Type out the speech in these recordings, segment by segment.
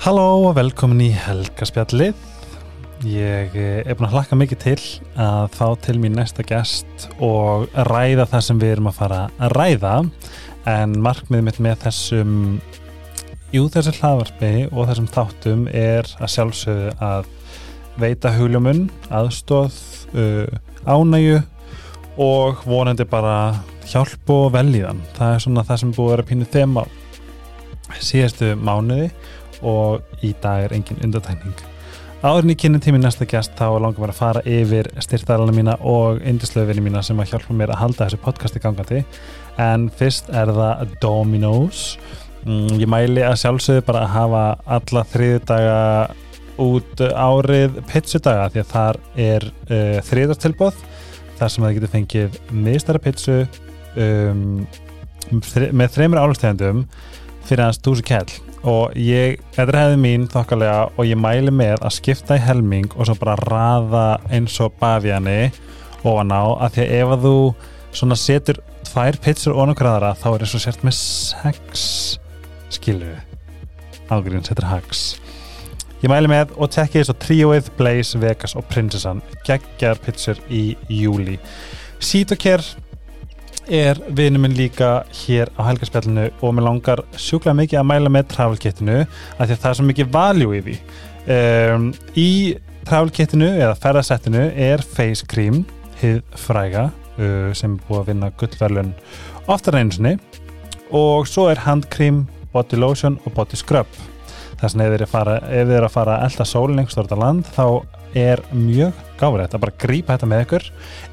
Halló og velkomin í Helgaspjallið. Ég eh, er búin að hlakka mikið til að fá til mín næsta gest og ræða það sem við erum að fara að ræða en markmiðið mitt með þessum jú þessu hlaðvarpi og þessum þáttum er að sjálfsögðu að veita hugljómun, aðstóð, uh, ánægu og vonandi bara hjálp og velíðan. Það er svona það sem búið að vera pínu þema síðastu mánuði og í dag er engin undatækning. Áðurinn í kynni tími næsta gæst þá langar mér að fara yfir styrtaðalana mína og indislöfinni mína sem að hjálpa mér að halda þessu podcasti gangandi en fyrst er það Domino's mm, ég mæli að sjálfsögðu bara að hafa alla þriðu daga út árið pizzudaga því að þar er uh, þriðastilbóð þar sem það getur fengið miðstæra pizzu um, með þreymur álustegjandum fyrir hans dúsi kell og ég, þetta er hefði mín þokkalega og ég mæli með að skipta í helming og svo bara raða eins og baðjani ofan á að því að ef að þú svona setur tvær pizzur og nákvæðara þá er eins og sért með sex skilu ágríðin setur hags ég mæli með og tekki þess að Tríóið, Blaze, Vegas og Prinsessan geggjar pizzur í júli Sítokær er vinnu minn líka hér á helgarspjallinu og mér langar sjúklega mikið að mæla með travelkittinu af því að það er svo mikið valjú í því. Um, í travelkittinu eða ferðarsettinu er face cream hið fræga uh, sem er búið að vinna gullverlun oftar einsinni og svo er handkrím, body lotion og body scrub. Þess að ef þið eru að fara, er að fara elda sólinn einhvers stort á land þá er mjög gáðrætt að bara grípa þetta með ykkur.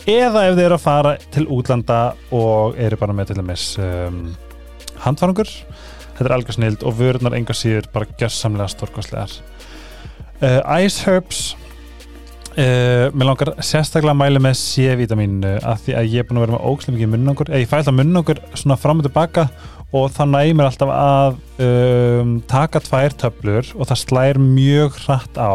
Eða ef þið eru að fara til útlanda og eru bara með til dæmis um, handfarangur þetta er alveg snild og vörðnar enga síður bara gössamlega stórkostlegar. Uh, Ice Herbs. Uh, mér langar sérstaklega að mæla með C-vitamínu af því að ég er búin að vera með ógslega mikið munnangur eða ég fæ alltaf munnangur svona fram og tilbaka og það næmir alltaf að um, taka tvær töflur og það slær mjög hratt á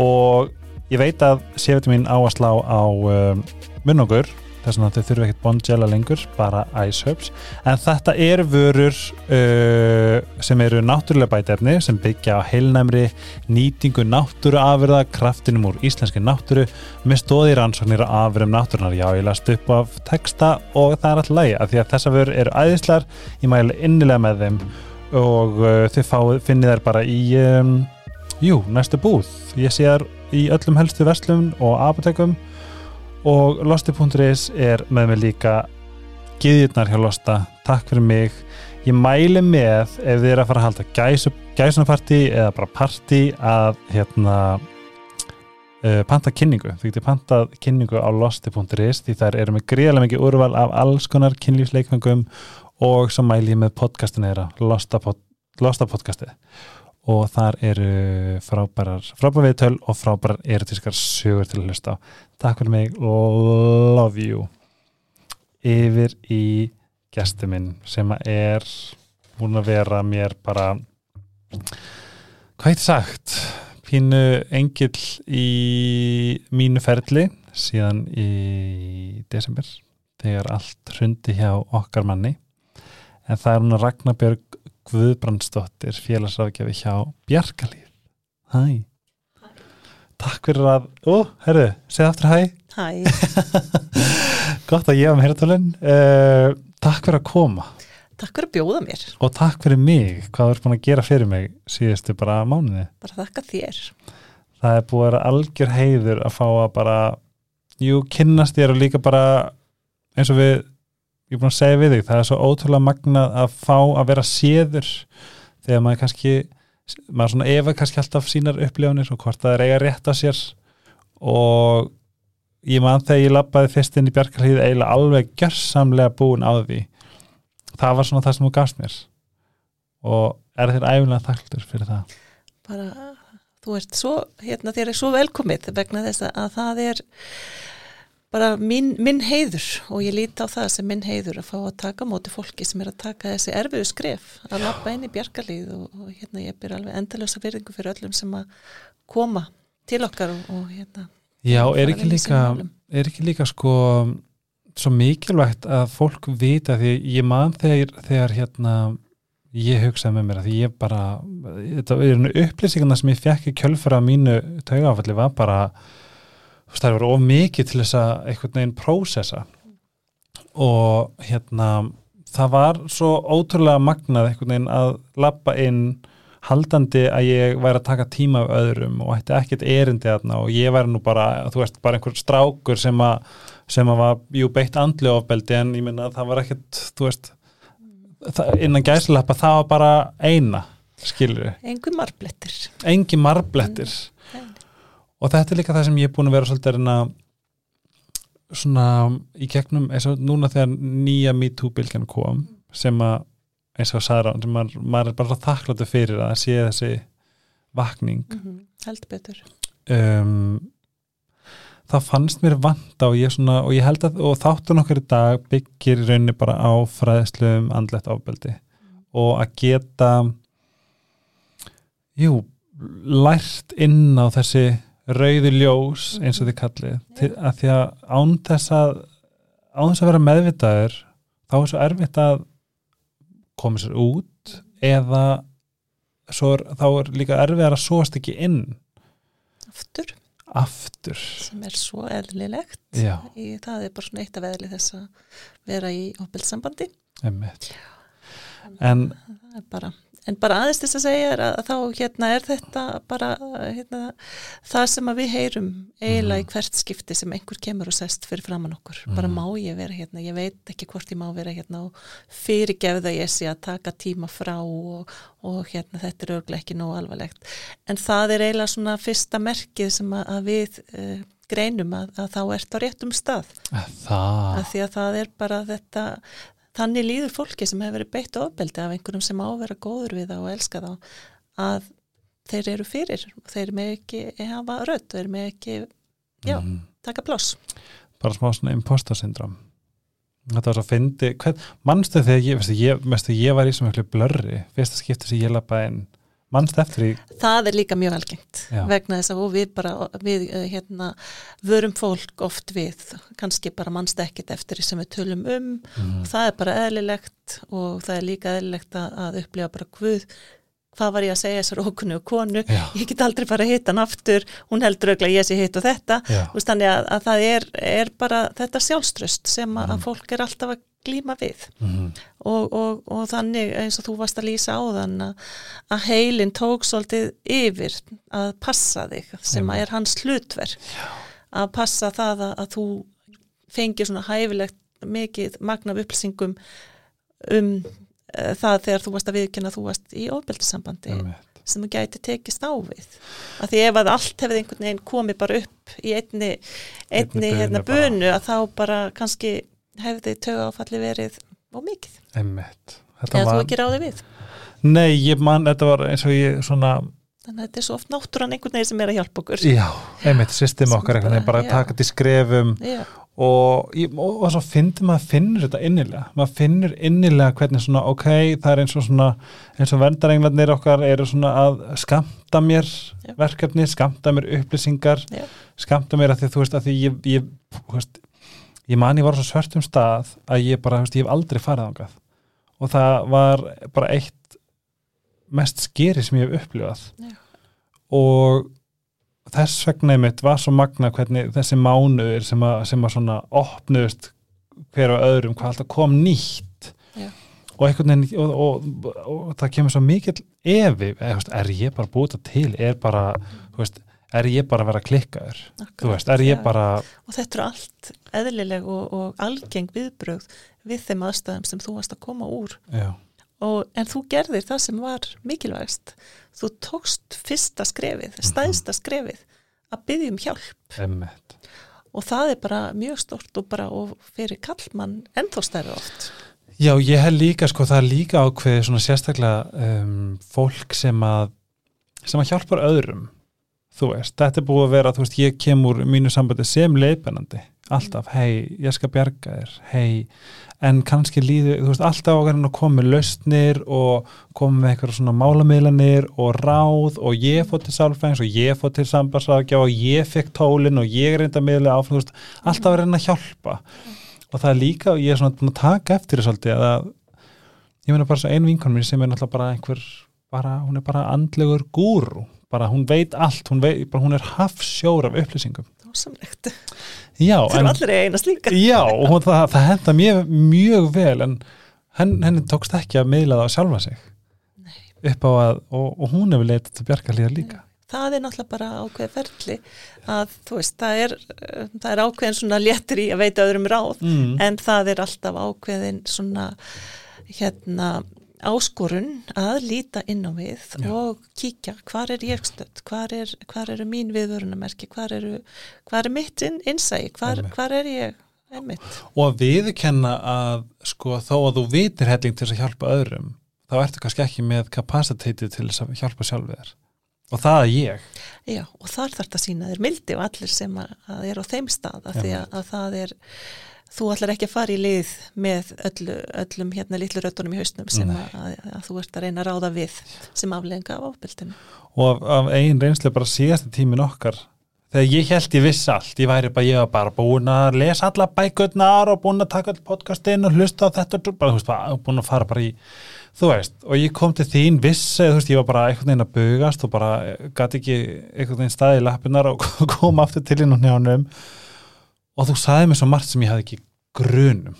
og ég veit að C-vitamin á að slá á um, munnungur þess að þau þurfu ekkert bondgela lengur bara ice herbs en þetta er vörur uh, sem eru náttúrulega bætefni sem byggja á heilnæmri nýtingu náttúruafurða kraftinum úr íslenski náttúru með stóðir ansóknir á afurðum náttúrunar já ég last upp af texta og það er alltaf lægi af því að þessa vörur eru æðislar ég mæli innilega með þeim. Og uh, þau finnir þær bara í um, jú, næstu búð. Ég sé þær í öllum helstu vestlum og apotekum og losti.is er með mig líka giðjurnar hjá Losta. Takk fyrir mig. Ég mæli með ef þið er að fara að halda gæsunapartí eða bara partí að hérna uh, panta kynningu, þið getur pantað kynningu á losti.is því þær eru með gríðarlega mikið úrval af alls konar kynlífsleikfangum og svo mæli ég með podcastinu þeirra Losta, pod, Losta podcastið og þar eru frábærar frábærar viðtöl og frábærar erotískar sögur til að hlusta á. Takk fyrir mig. Love you. Yfir í gæstu minn sem er búin að vera mér bara hvað heit sagt? Pínu engill í mínu ferli síðan í desember þegar allt hrundi hjá okkar manni. En það er hún að Ragnarbjörg Guðbrandsdóttir félagsráðgjafi hjá Bjarkalíf Hæ. Takk fyrir að, ó, herru, segð aftur hæ. Hæ. Gott að ég hafa með hértölinn uh, Takk fyrir að koma. Takk fyrir að bjóða mér. Og takk fyrir mig, hvað þú ert búin að gera fyrir mig síðustu bara mánuði. Bara þakka þér. Það er búin að vera algjör heiður að fá að bara jú, kynnast þér og líka bara eins og við ég er búin að segja við þig, það er svo ótrúlega magnað að fá að vera séður þegar maður kannski maður svona efa kannski alltaf sínar upplifunir og hvort það er eiga rétt að sér. Og ég man þegar ég lappaði fyrst inn í Bjarkarhlíð eiginlega alveg gjörsamlega búin á því. Það var svona það sem þú gafst mér. Og er þér æfilega þakklur fyrir það? Bara, þú ert svo hérna þér er svo velkomið vegna þess að það er bara minn, minn heiður og ég líti á það sem minn heiður að fá að taka móti fólki sem er að taka þessi erfiðu skref að lappa inn í bjargalíð og, og hérna ég byr alveg endalösa virðingu fyrir öllum sem að koma til okkar og, og hérna Já, er ekki líka er ekki líka sko svo mikilvægt að fólk vita því ég man þegar, þegar hérna ég hugsaði með mér að því ég bara þetta er upplýsingarna sem ég fekk í kjölfara mínu taugafalli var bara það var of mikið til þess að einhvern veginn prósessa og hérna það var svo ótrúlega magnað einhvern veginn að lappa inn haldandi að ég væri að taka tíma af öðrum og ætti ekkert erindi aðna og ég væri nú bara, þú veist, bara einhver strákur sem að, sem að var, jú, beitt andli ofbeldi en ég minna að það var ekkert, þú veist innan gæslappa það var bara eina, skilur við Engu marblettir. engi marblettir Nei. Og þetta er líka það sem ég er búin að vera svolítið að reyna svona í gegnum eins og núna þegar nýja MeToo-bylgjan kom sem að eins og hann, sem maður, maður er bara þakkláttu fyrir að sé þessi vakning Mm Held betur. um, það fannst mér vanta og ég, svona, og ég held að og þáttun okkar í dag byggir í rauninni bara á fræðslu um andlegt ofbeldi og að geta jú lært inn á þessi rauðu ljós eins og þið kallið til, að því að án þess að án þess að vera meðvitaður þá er svo erfitt að koma sér út eða er, þá er líka erfið að sóast ekki inn Aftur, aftur. Sem er svo eðlilegt. Í, það er bara svona eitt af eðli þess að vera í opilsambandi. en Það er bara, en bara aðeins þess að segja er að, að þá hérna er þetta bara hérna, það sem að við heyrum eiginlega í hvert skipti sem einhver kemur og sest fyrir framann okkur. Bara Mhm. má ég vera hérna, ég veit ekki hvort ég má vera hérna og fyrirgefða ég sé að taka tíma frá og, og hérna þetta er örglega ekki nóg alvarlegt. En það er eiginlega svona fyrsta merkið sem að, að við uh, greinum að, að þá ert á réttum stað. það Af því að það er bara þetta, þannig líður fólki sem hefur verið beitt ofbeldi af einhverjum sem á að vera góður við það og elska þá að þeir eru fyrir og þeir með ekki hafa rödd, þeir með ekki já, Mhm. taka pláss. bara smá svona imposter syndrom þetta var svo fyndi hvern, mannstu þegar ég, veistu, ég, veistu, ég var í svo miklu blörri fyrsta skipti sem ég lappa inn mannstu eftir því? Það er líka mjög algengt Já. vegna þess að við bara, við eh, hérna, vörum fólk oft við, kannski bara mannst ekkit eftir því sem við tölum um. Mm. og það er bara eðlilegt og það er líka eðlilegt að, að upplifa bara Guð, hvað var ég að segja þessar ókunnu og konu, já, ég get aldrei fara að hitta hann aftur, hún heldur auðvitað að ég sé hitt og þetta, veist, þannig að, að það er, er bara þetta sjálfströst sem að, Mhm. að fólk er alltaf að glíma við. Mm. og, og, og þannig eins og þú varst að lýsa á þann að, heilin tók svolítið yfir að passa þig sem að er hans hlutverk. Að passa það að, að þú fengir svona hæfilegt mikið magnaf upplýsingum um uh, það þegar þú varst að viðkynna þú varst í ofbeldisambandi sem þú gæti tekist á við. Af því ef að allt hefði einhvern veginn komið bara upp í einni, einni, Einni hérna, bunu að þá bara kannski hefði töga áfalli verið og mikið, einmitt. Þetta eða var, þú ekki ráði við? Nei, ég man, þetta var eins og ég svona, þannig að þetta er svo oft náttúran einhvern veginn sem er að hjálpa okkur. Já, einmitt system okkar, bara- bara að taka til skrefum. Já, og, og, og finnir maður finnur þetta innilega, maður finnur innilega hvernig svona, ok, það er eins og svona eins og vendarenglarnir okkar eru svona að skamta mér Já. verkefni, skamta mér upplýsingar Já. skamta mér að því þú veist að því ég, ég, þú veist, ég man ég var svo svörtum stað að ég bara, veist, ég hef aldrei farið ángað og það var bara eitt mest skeri sem ég hef upplifað Já. og þess vegna einmitt var svo magna hvernig þessi mánuður sem að, sem að svona opnuðust hver á öðrum, hvað alltaf kom nýtt Já. og einhvern veginn og, og, og, og það kemur svo mikill evi, er ég bara búið til er bara, þú veist er ég bara að vera klikkaður, þú veist, er ég bara og þetta eru allt eðlileg og, og algeng viðbrögð við þeim aðstæðum sem þú varst að koma úr. Og, en þú gerðir það sem var mikilvægst þú tókst fyrsta skrefið stæðsta skrefið að byggja um hjálp. Emmitt og það er bara mjög stort og bara og fyrir kallmann ennþá stærri oft. Já, ég held líka, sko, það er líka ákveðið svona sérstaklega um, fólk sem að sem að hjálpar öðrum þú veist, þetta er búið að vera, þú veist, ég kem úr mínu sambandi sem leiðbennandi alltaf, hei, ég skal bjarga þér hei, en kannski líður þú veist, alltaf okkar en að koma með lausnir og koma með eitthvað svona málamiðlanir og ráð og ég fótt til sálfræðings og ég fótt til sambarsrákja og ég fekk tólin og ég reynda miðlega áfram, þú veist, alltaf að reyna að hjálpa. Og það er líka, ég er svona búin að taka eftir þess að ég meina bara svo ein vinkon mér sem er náttúrulega bara einhver bara, hún er bara andlegur gúru bara hún veit allt, hún, veit, bara, hún er hafsjór af upplýsingum en, er allir eina slíka. já og hún, það, það henda mjög, mjög vel en henn, henni tókst ekki að miðla það á sjálfa sig Nei. upp á að, og, og hún hefur leitað til bjarga líða líka Það er náttúrulega bara ákveð ferli að þú veist, það er, það er ákveðin svona léttir í að veita öðrum ráð mm. en það er alltaf ákveðin svona hérna áskorun að líta inn á við Já. og kíkja hvar er ég stödd, hvar, er, hvar eru mín viðvörunamerki, hvar, eru, hvar er mitt inn, innsæi, hvar, hvar er ég? Einmitt. og að viðurkenna að sko þó að þú vitir helling til þess að hjálpa öðrum þá ertu kannski ekki með kapasiteti til þess að hjálpa sjálfið þér. Og það er ég. Já, og þar þarf það að sína þér mildi og allir sem að, að er á þeim stað að því að, að það er þú ætlar ekki að fara í lið með öllu, öllum hérna litlu röttunum í hausnum sem að, að, að þú ert að reyna að ráða við sem aflenga af ábyldinu. og af, af eigin reynslu bara síðasta tímin okkar þegar ég held ég viss allt ég væri bara, ég var bara búin að lesa alla bækurnar og búin að taka all podcastinn og hlusta á þetta og bara, þú veist, búin að fara bara í þú veist, og ég kom til þín viss, eða þú veist, ég var bara einhvern veginn að bugast og bara gæti ekki einhvern veginn staði í lappinar og kom aftur til inn á njánum og þú sagði mér svo margt sem ég hafði ekki grunum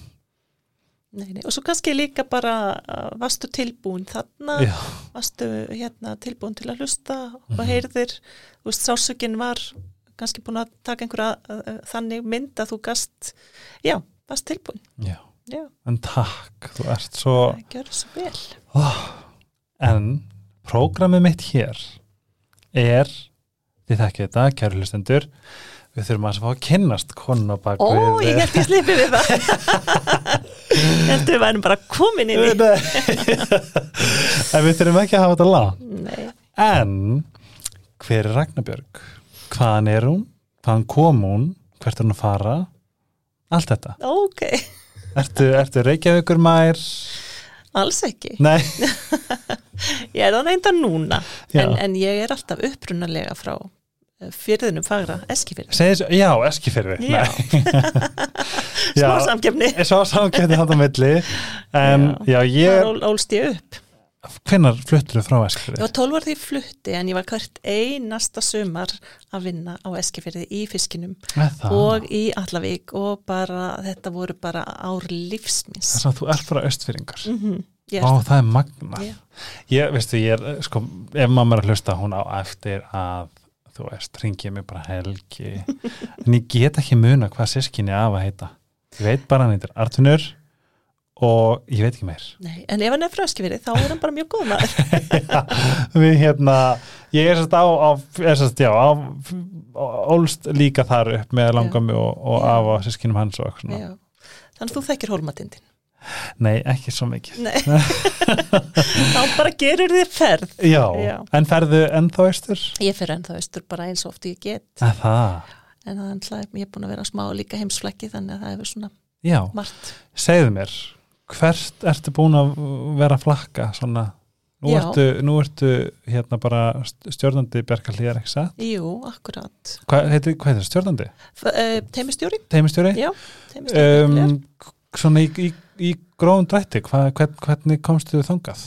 Nei, nei. Og svo kannski líka bara uh, varstu tilbúin þarna, Já, varstu hérna tilbúin til að hlusta og Mhm. heyrðir, þú veist, sásökin var kannski búin að taka einhverja uh, þannig mynd að þú gast, já, varst tilbúin. já, Já, en takk þú ert svo það gjör svo vel. Oh, en prógramið mitt hér er þið þekkið þetta, kæru hlustendur við þurfum að fá að kynnast konu á bak Ó, ég held ég slipi við það. ég held við værum bara komin inn í. en við þurfum ekki að hafa þetta langt. Nei, en hver er Ragnarbjörg? Hvaðan er hún, hvaðan kom hún? Hvert er hún að fara? Allt þetta, ok, ertu, ertu Reykjavíkur mær alls ekki. nei, Ég er það reynda núna, en, en ég er alltaf upprunalega frá eh, fyrðinum fagra, eskifyrðin. segir svo, já, Eskifyrði Já. Já. Smá samkefni. svo samkjöndi hann á milli en já, ég Þar ól, ólst ég upp. hvenær fluttur þú frá Ég Eskifyrði? var 12 ára því ég flutti en ég var hvert einasta sumar að vinna á Eskifyrði í fiskinum Með það, og í Allavík og bara þetta voru bara ár lífsmins. þess að þú ert frá östfyrringar Mm -hmm. Ég Ó, er það er magna Já. ég, veistu, ég er, sko, ef mamma er að hlusta hún á eftir að þú veist, ringið mig bara helgi en ég get ekki muna hvað sískinni af að heita ég veit bara hann heitir Artunur og ég veit ekki meir Nei, en ef hann er frá Eskifyrði þá er hann bara mjög góð maður. við hérna ég er sérst á, á, já, á ólst líka þar upp með langami og, og Já. af og sískinum hans og eitthvað svona Já. Þannig að þú þekkir hólmatindin. Nei, ekki svo mikið þá bara gerur þið ferð. já, Já. en ferðu ennþá austur? Ég fer ennþá austur bara eins og oft ég get, Að það, en það er náttúrulega- ég er búin að vera smá líka heimsflæki þannig að það hefur svona já margt. segðu mér, hvert ertu búin að vera flakka svona, nú ertu, nú ertu hérna bara stjórnandi Bjarka Hlýjar, ekki satt? Jú, akkurat. Hvað heitir, hvað heitir stjórnandi? Uh, Teimistjóri? Teimistjóri? Já, teimistjóri. Um, svona í, í, í gróðum drætti, hvern, hvernig komstu þið þangað?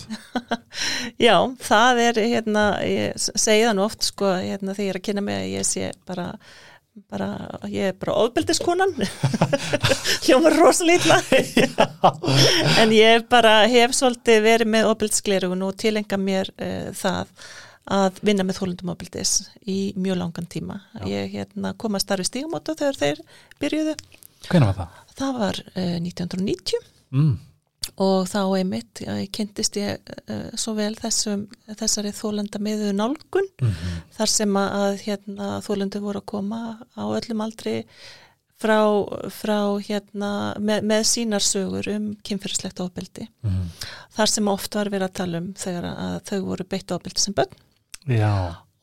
Já, það er hérna, ég s- segi það nú oft sko, hérna þegar ég er að kynna mig að ég sé bara, bara ég er bara ofbeldiskonan hljómar rosalítla en ég bara hef svolítið verið með ofbeldisglerugun og tilenga mér uh, það að vinna með þólundum ofbeldis í mjög langan tíma. Ég hérna, kom að starfi stígamóta þegar þeir byrjuðu. Hvernig var það? Það var uh, 1990 Mm. og þá einmitt uh, kynntist ég uh, svo vel þessum, þessari þólenda miðu nálgun. Mm þar sem að, hérna, þólendu voru að koma á öllum aldri frá, frá hérna, með, með sínar sögur um kynferðislegt ofbeldi. Mm. þar sem oft var verið að tala um þegar að þau voru beitt ofbeldi sem börn. Já,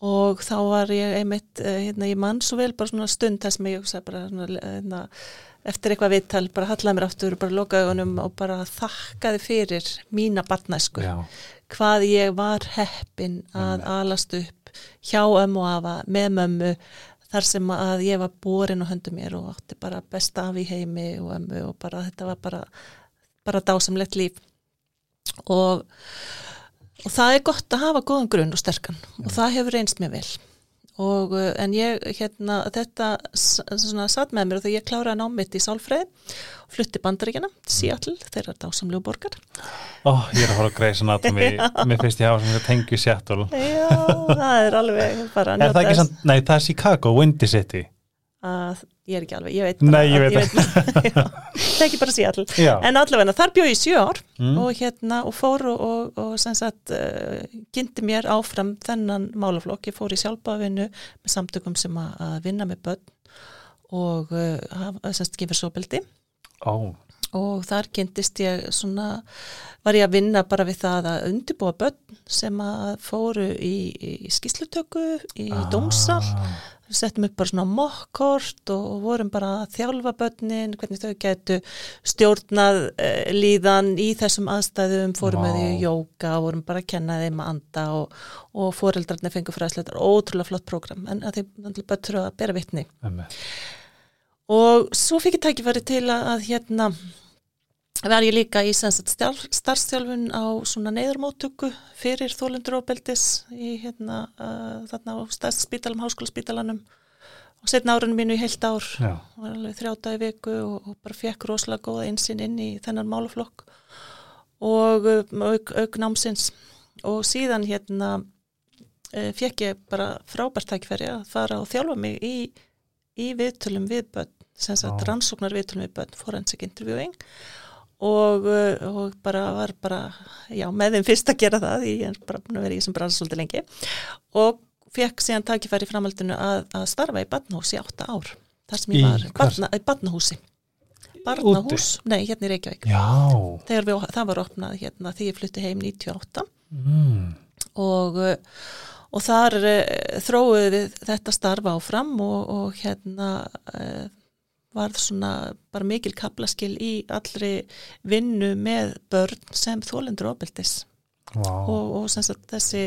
og þá var ég einmitt, eh, hérna, ég mann svo vel bara svona stund þar sem ég hugsa bara svona, hérna, eftir eitthvað viðtal, bara hallaði mér aftur, bara lokaði honum og bara þakkaði fyrir mína barnæsku, já, hvað ég var heppin að alast upp hjá ömmu og afa með mömmu þar sem að ég var borin og höndum mér og átti bara besta af í heimi og ömmu og bara þetta var bara, bara dásamlegt líf. Og, og það er gott að hafa góðan grunn og sterkan. Og það hefur reynst mér vel. Og uh, en ég hérna þetta svona satt með mér og þegar ég kláraði námitt í Sálfræði og flutti bandaríkjana til Seattle, þeirra dásamlegu borgar. Ó, ég er að fara að Grey's Anatomy Mér finnst ég hafa sem þetta tengju Seattle. Já, það er alveg bara Er það ekki samt, nei það er Chicago, Windy City að ég er ekki alveg, ég veit Nei, bara ég að- veit það ekki bara Seattle Já, En allavega, þar bjóð ég sjö ár Mm. og hérna og fór og, og, og sem sagt uh, kynnti mér áfram þennan málaflokk. Ég fór í sjálfbáðvinnu með samtökum sem að, að vinna með börn og uh, sem sagt kynferðsóbeldi ó, og þar kynntist ég svona, var ég að vinna bara við það að undirbúa börn sem að fóru í, í skýslutöku, í Ah. dómsal við settum upp bara svona mokkort og vorum bara að þjálfa börnin, hvernig þau getu stjórnað uh, líðan í þessum aðstæðum, fórum Vá. með því jóka, vorum bara að kenna þeim að anda og, og foreldrarnir fengur fræðsleitar, ótrúlega flott prógram, en að þeim náttúrulega bara þurfa að bera einmitt. Og svo fikk ég tækifæri til að, að hérna var ég líka í starfstjálfun á svona neyðarmóttöku fyrir þólendur óbeldis í hérna uh, þarna á stærsta spítalum, háskólaspítalanum. Og setna árunum mínu í heilt ár Já, var alveg þrjáta í viku og, og bara fekk rosalega góða einsinn inn í þennan málaflokk og um, auk, auk námsins. Og síðan hérna uh, fekk ég bara frábært tækifæri að fara og þjálfa mig í, í viðtölum við börn sem sagt rannsóknar viðtölum við börn forensic interviewing. og, uh, og bara var bara já, með þeim fyrst að gera það ég er bara búin að vera í þessum bransa svolítið lengi. Og fekk síðan tækifæri í framhaldinu að, að starfa í barnahúsi í átta ár þar sem Í ég var, hvar? barna, í barnahúsi. Barnahús, nei hérna í Reykjavík. Við, það var opnað hérna því ég flutti heim 98 mm. og, uh, og þar við þetta starfa áfram og, og hérna varð svona bara mikil kaplaskil í allri vinnu með börn sem þólendur ofbeldis. Vá, og, og sagt þessi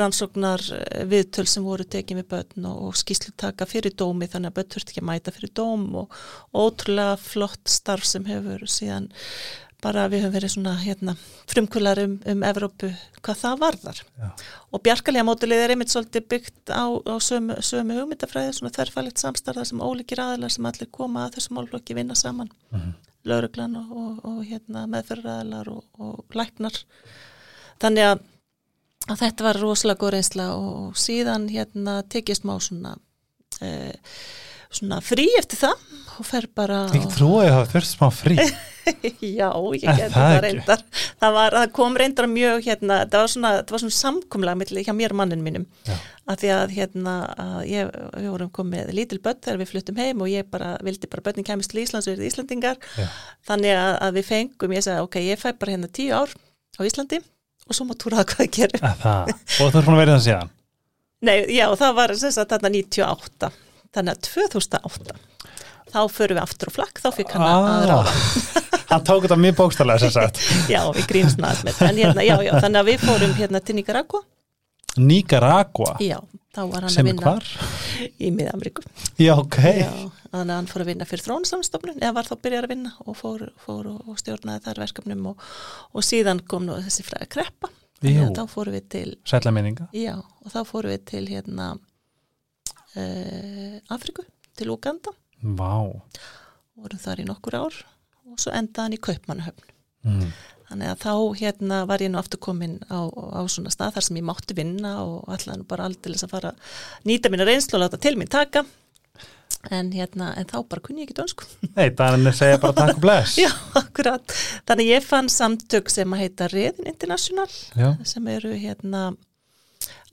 rannsóknar eh, viðtöl sem voru tekið með börn og, og skýslutaka fyrir dómi þannig að börn þurft ekki að mæta fyrir dóm og ótrúlega flott starf sem hefur síðan bara við höfum verið svona hérna frumkvölar um, um Evrópu hvað það varðar Já. og bjarkalíða mótilið er einmitt svolítið byggt á, á sömu, sömu hugmyndafræði svona þærfælið samstarðar sem ólíkir aðilar sem allir koma að þessu málflokki vinna saman Mhm. lauruglan og, og, og hérna, meðferðaðilar og, og læknar þannig að, að þetta var rosalega góð reynsla og síðan hérna tekist má svona e, svona frí eftir það og fer bara ég trú að ég hafa þurft smá frí. Já, ég Er geti það það reyndar. Það, var, það kom reyndar mjög hérna, það var svona, það var svona samkumlega milli hjá mér og mannin mínum. Já. að því að hérna ég, við vorum komið lítil börn þegar við fluttum heim og ég bara vildi bara börnin kemist til Íslands við erum Íslandingar Já. þannig að, að við fengum, ég sagði ok, ég fæ bara hérna tíu ár á Íslandi og svo má túraða hvað Að það, og þú er að vera það síðan? Nei, já, það var sagt þarna 98 þannig að 2008 þá förum við aftur á flakk, þá fikk hann að ah, ráða Hann tók þetta mjög bókstælega sem sagt. Já, við en hérna, þannig að við fórum hérna til Nicaragua Nicaragua Já, þá var hann sem að vinna hvar? í Miðamriku Já, ok. Já, þannig að hann fór að vinna fyrir þrónsamstofnun eða var þá byrjar að vinna og fór, fór og, og stjórnaði þar verkefnum og, og síðan kom nú þessi fræða kreppa. Jú. að þá fórum við til já, og þá fórum við til hérna uh, Afriku, til Uganda Vá vorum þar í nokkur ár og svo endaði hann í Kaupmannahöfn mm. Þannig að þá hérna var ég nú aftur komin á, á svona stað þar sem ég mátti vinna og allan bara aldrei að fara nýta mínu reynslu og láta til mín taka. En hérna, en þá bara kunni ég ekki dönsku. Nei, þannig að segja bara takk og bless Já, akkurat. Þannig ég fann samtök sem að heita Reðin International Já. sem eru hérna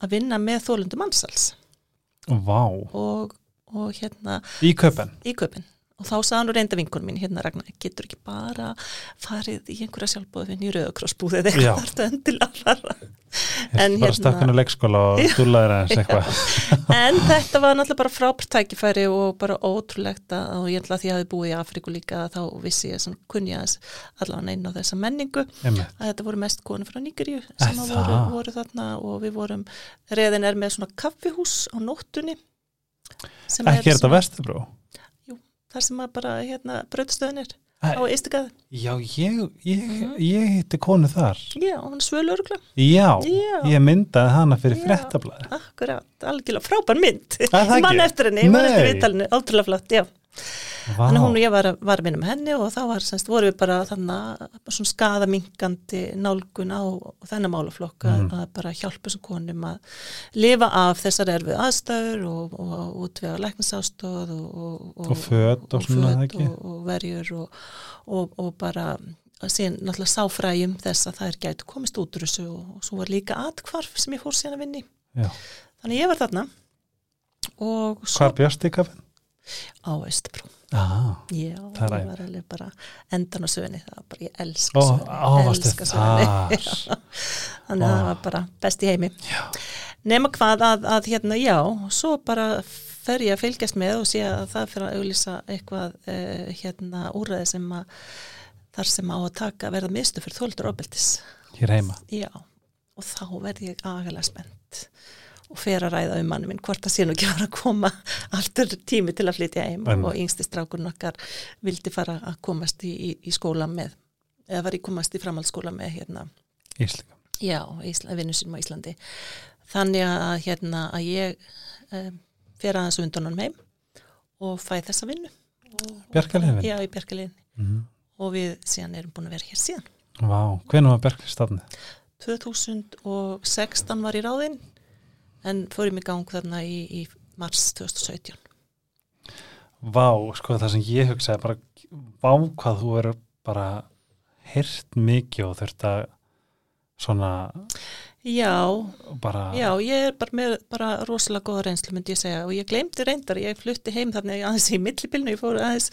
að vinna með þólendu mannsals Vá, og, og hérna í köpen í köpinn. Og þá sagði nú reynda vinkunum mín hérna Ragnar, getur ekki bara farið í einhverja sjálfbóðvinn í rauðakrossbúðið eða eitthvað þarftu endilega að fara. En bara hérna- stökkun á leikskóla og dúlaður eins eitthvað En þetta var náttúrulega bara frábært tækifæri og bara ótrúlegt að og ég ætla að því að ég hafi búið í Afríku líka þá vissi ég sem kunni að allavega inn á þessa menningu Einmitt. að þetta voru mest konur frá Er sem að það? voru, voru þarna og við vorum, reðin er með svona kaffihús á nóttunni Ekki er þetta vestubrú þar sem að bara hérna brautstöðin er á Ístikað Já, ég, ég, ég hitti konu þar. Já, hún er svölurugla Já, Já. ég myndaði hana fyrir Já. fréttablaði. Akkurat, algjörlega frábær mynd það Ég man ekki? eftir henni, ég man eftir Nei. viðtalinu, ótrúlega flott, já Vá, Þannig að hún og ég var, að- var að vinna með henni og þá var, semst, vorum við bara þannig svona skadaminkandi nálgun á þennan málaflokk að, Mhm. að bara hjálpa þessum konum að lifa af þessar erfið aðstæður og, og útvega læknisástóð og, og, Og og og, og verjur og, og, og bara síðan náttúrulega sáfræjum þess að þær gætu komist út úr þessu og, og svo var líka atkvarf sem ég fór síðan að vinni Já. þannig ég var þarna og svo Hvar björst í kafin? á Östbrú Ah, Já, Það var alveg bara endan á sögunni, það var bara, ég elska ó, sögunni, elska sögunni, þannig að það var bara best í heimi. Já. Nema hvað að, að hérna, já, svo bara fer ég að fylgjast með og sé að það fyrir að auglýsa eitthvað uh, hérna úræði sem að þar sem á að taka verða mistu fyrir þóldur ofbeldis. Hér heima. Já, og þá verð ég agalega spennt og fer að ræða um manni minn hvort það sé nú ekki fara að koma aftur tími til að flytja heim Einmitt. og yngsti strákurinn okkar vildi fara að komast í, í, í skóla með eða var í komast í framhaldsskóla með hérna, Íslika. já, Ísla, vinnu sínum á Íslandi þannig að hérna að ég um, fer aðeins undan honum heim og fæ þessa vinnu Bjarkarliðin? já, í Bjarkaliðin Mm. og við síðan erum búin að vera hér síðan Vá, hvenær var Bjarkarlið stafnið? 2016 var í ráðinn en fórum í gang þarna í, í mars 2017 Vá, sko það sem ég hugsaði bara, vá hvað þú verður bara hirt mikið og þurft að svona Já, bara já, ég er bara með bara rosalega góða reynslu myndi ég segja og ég glemdi reyndar, ég flutti heim þannig aðeins í millibilnu, ég fór aðeins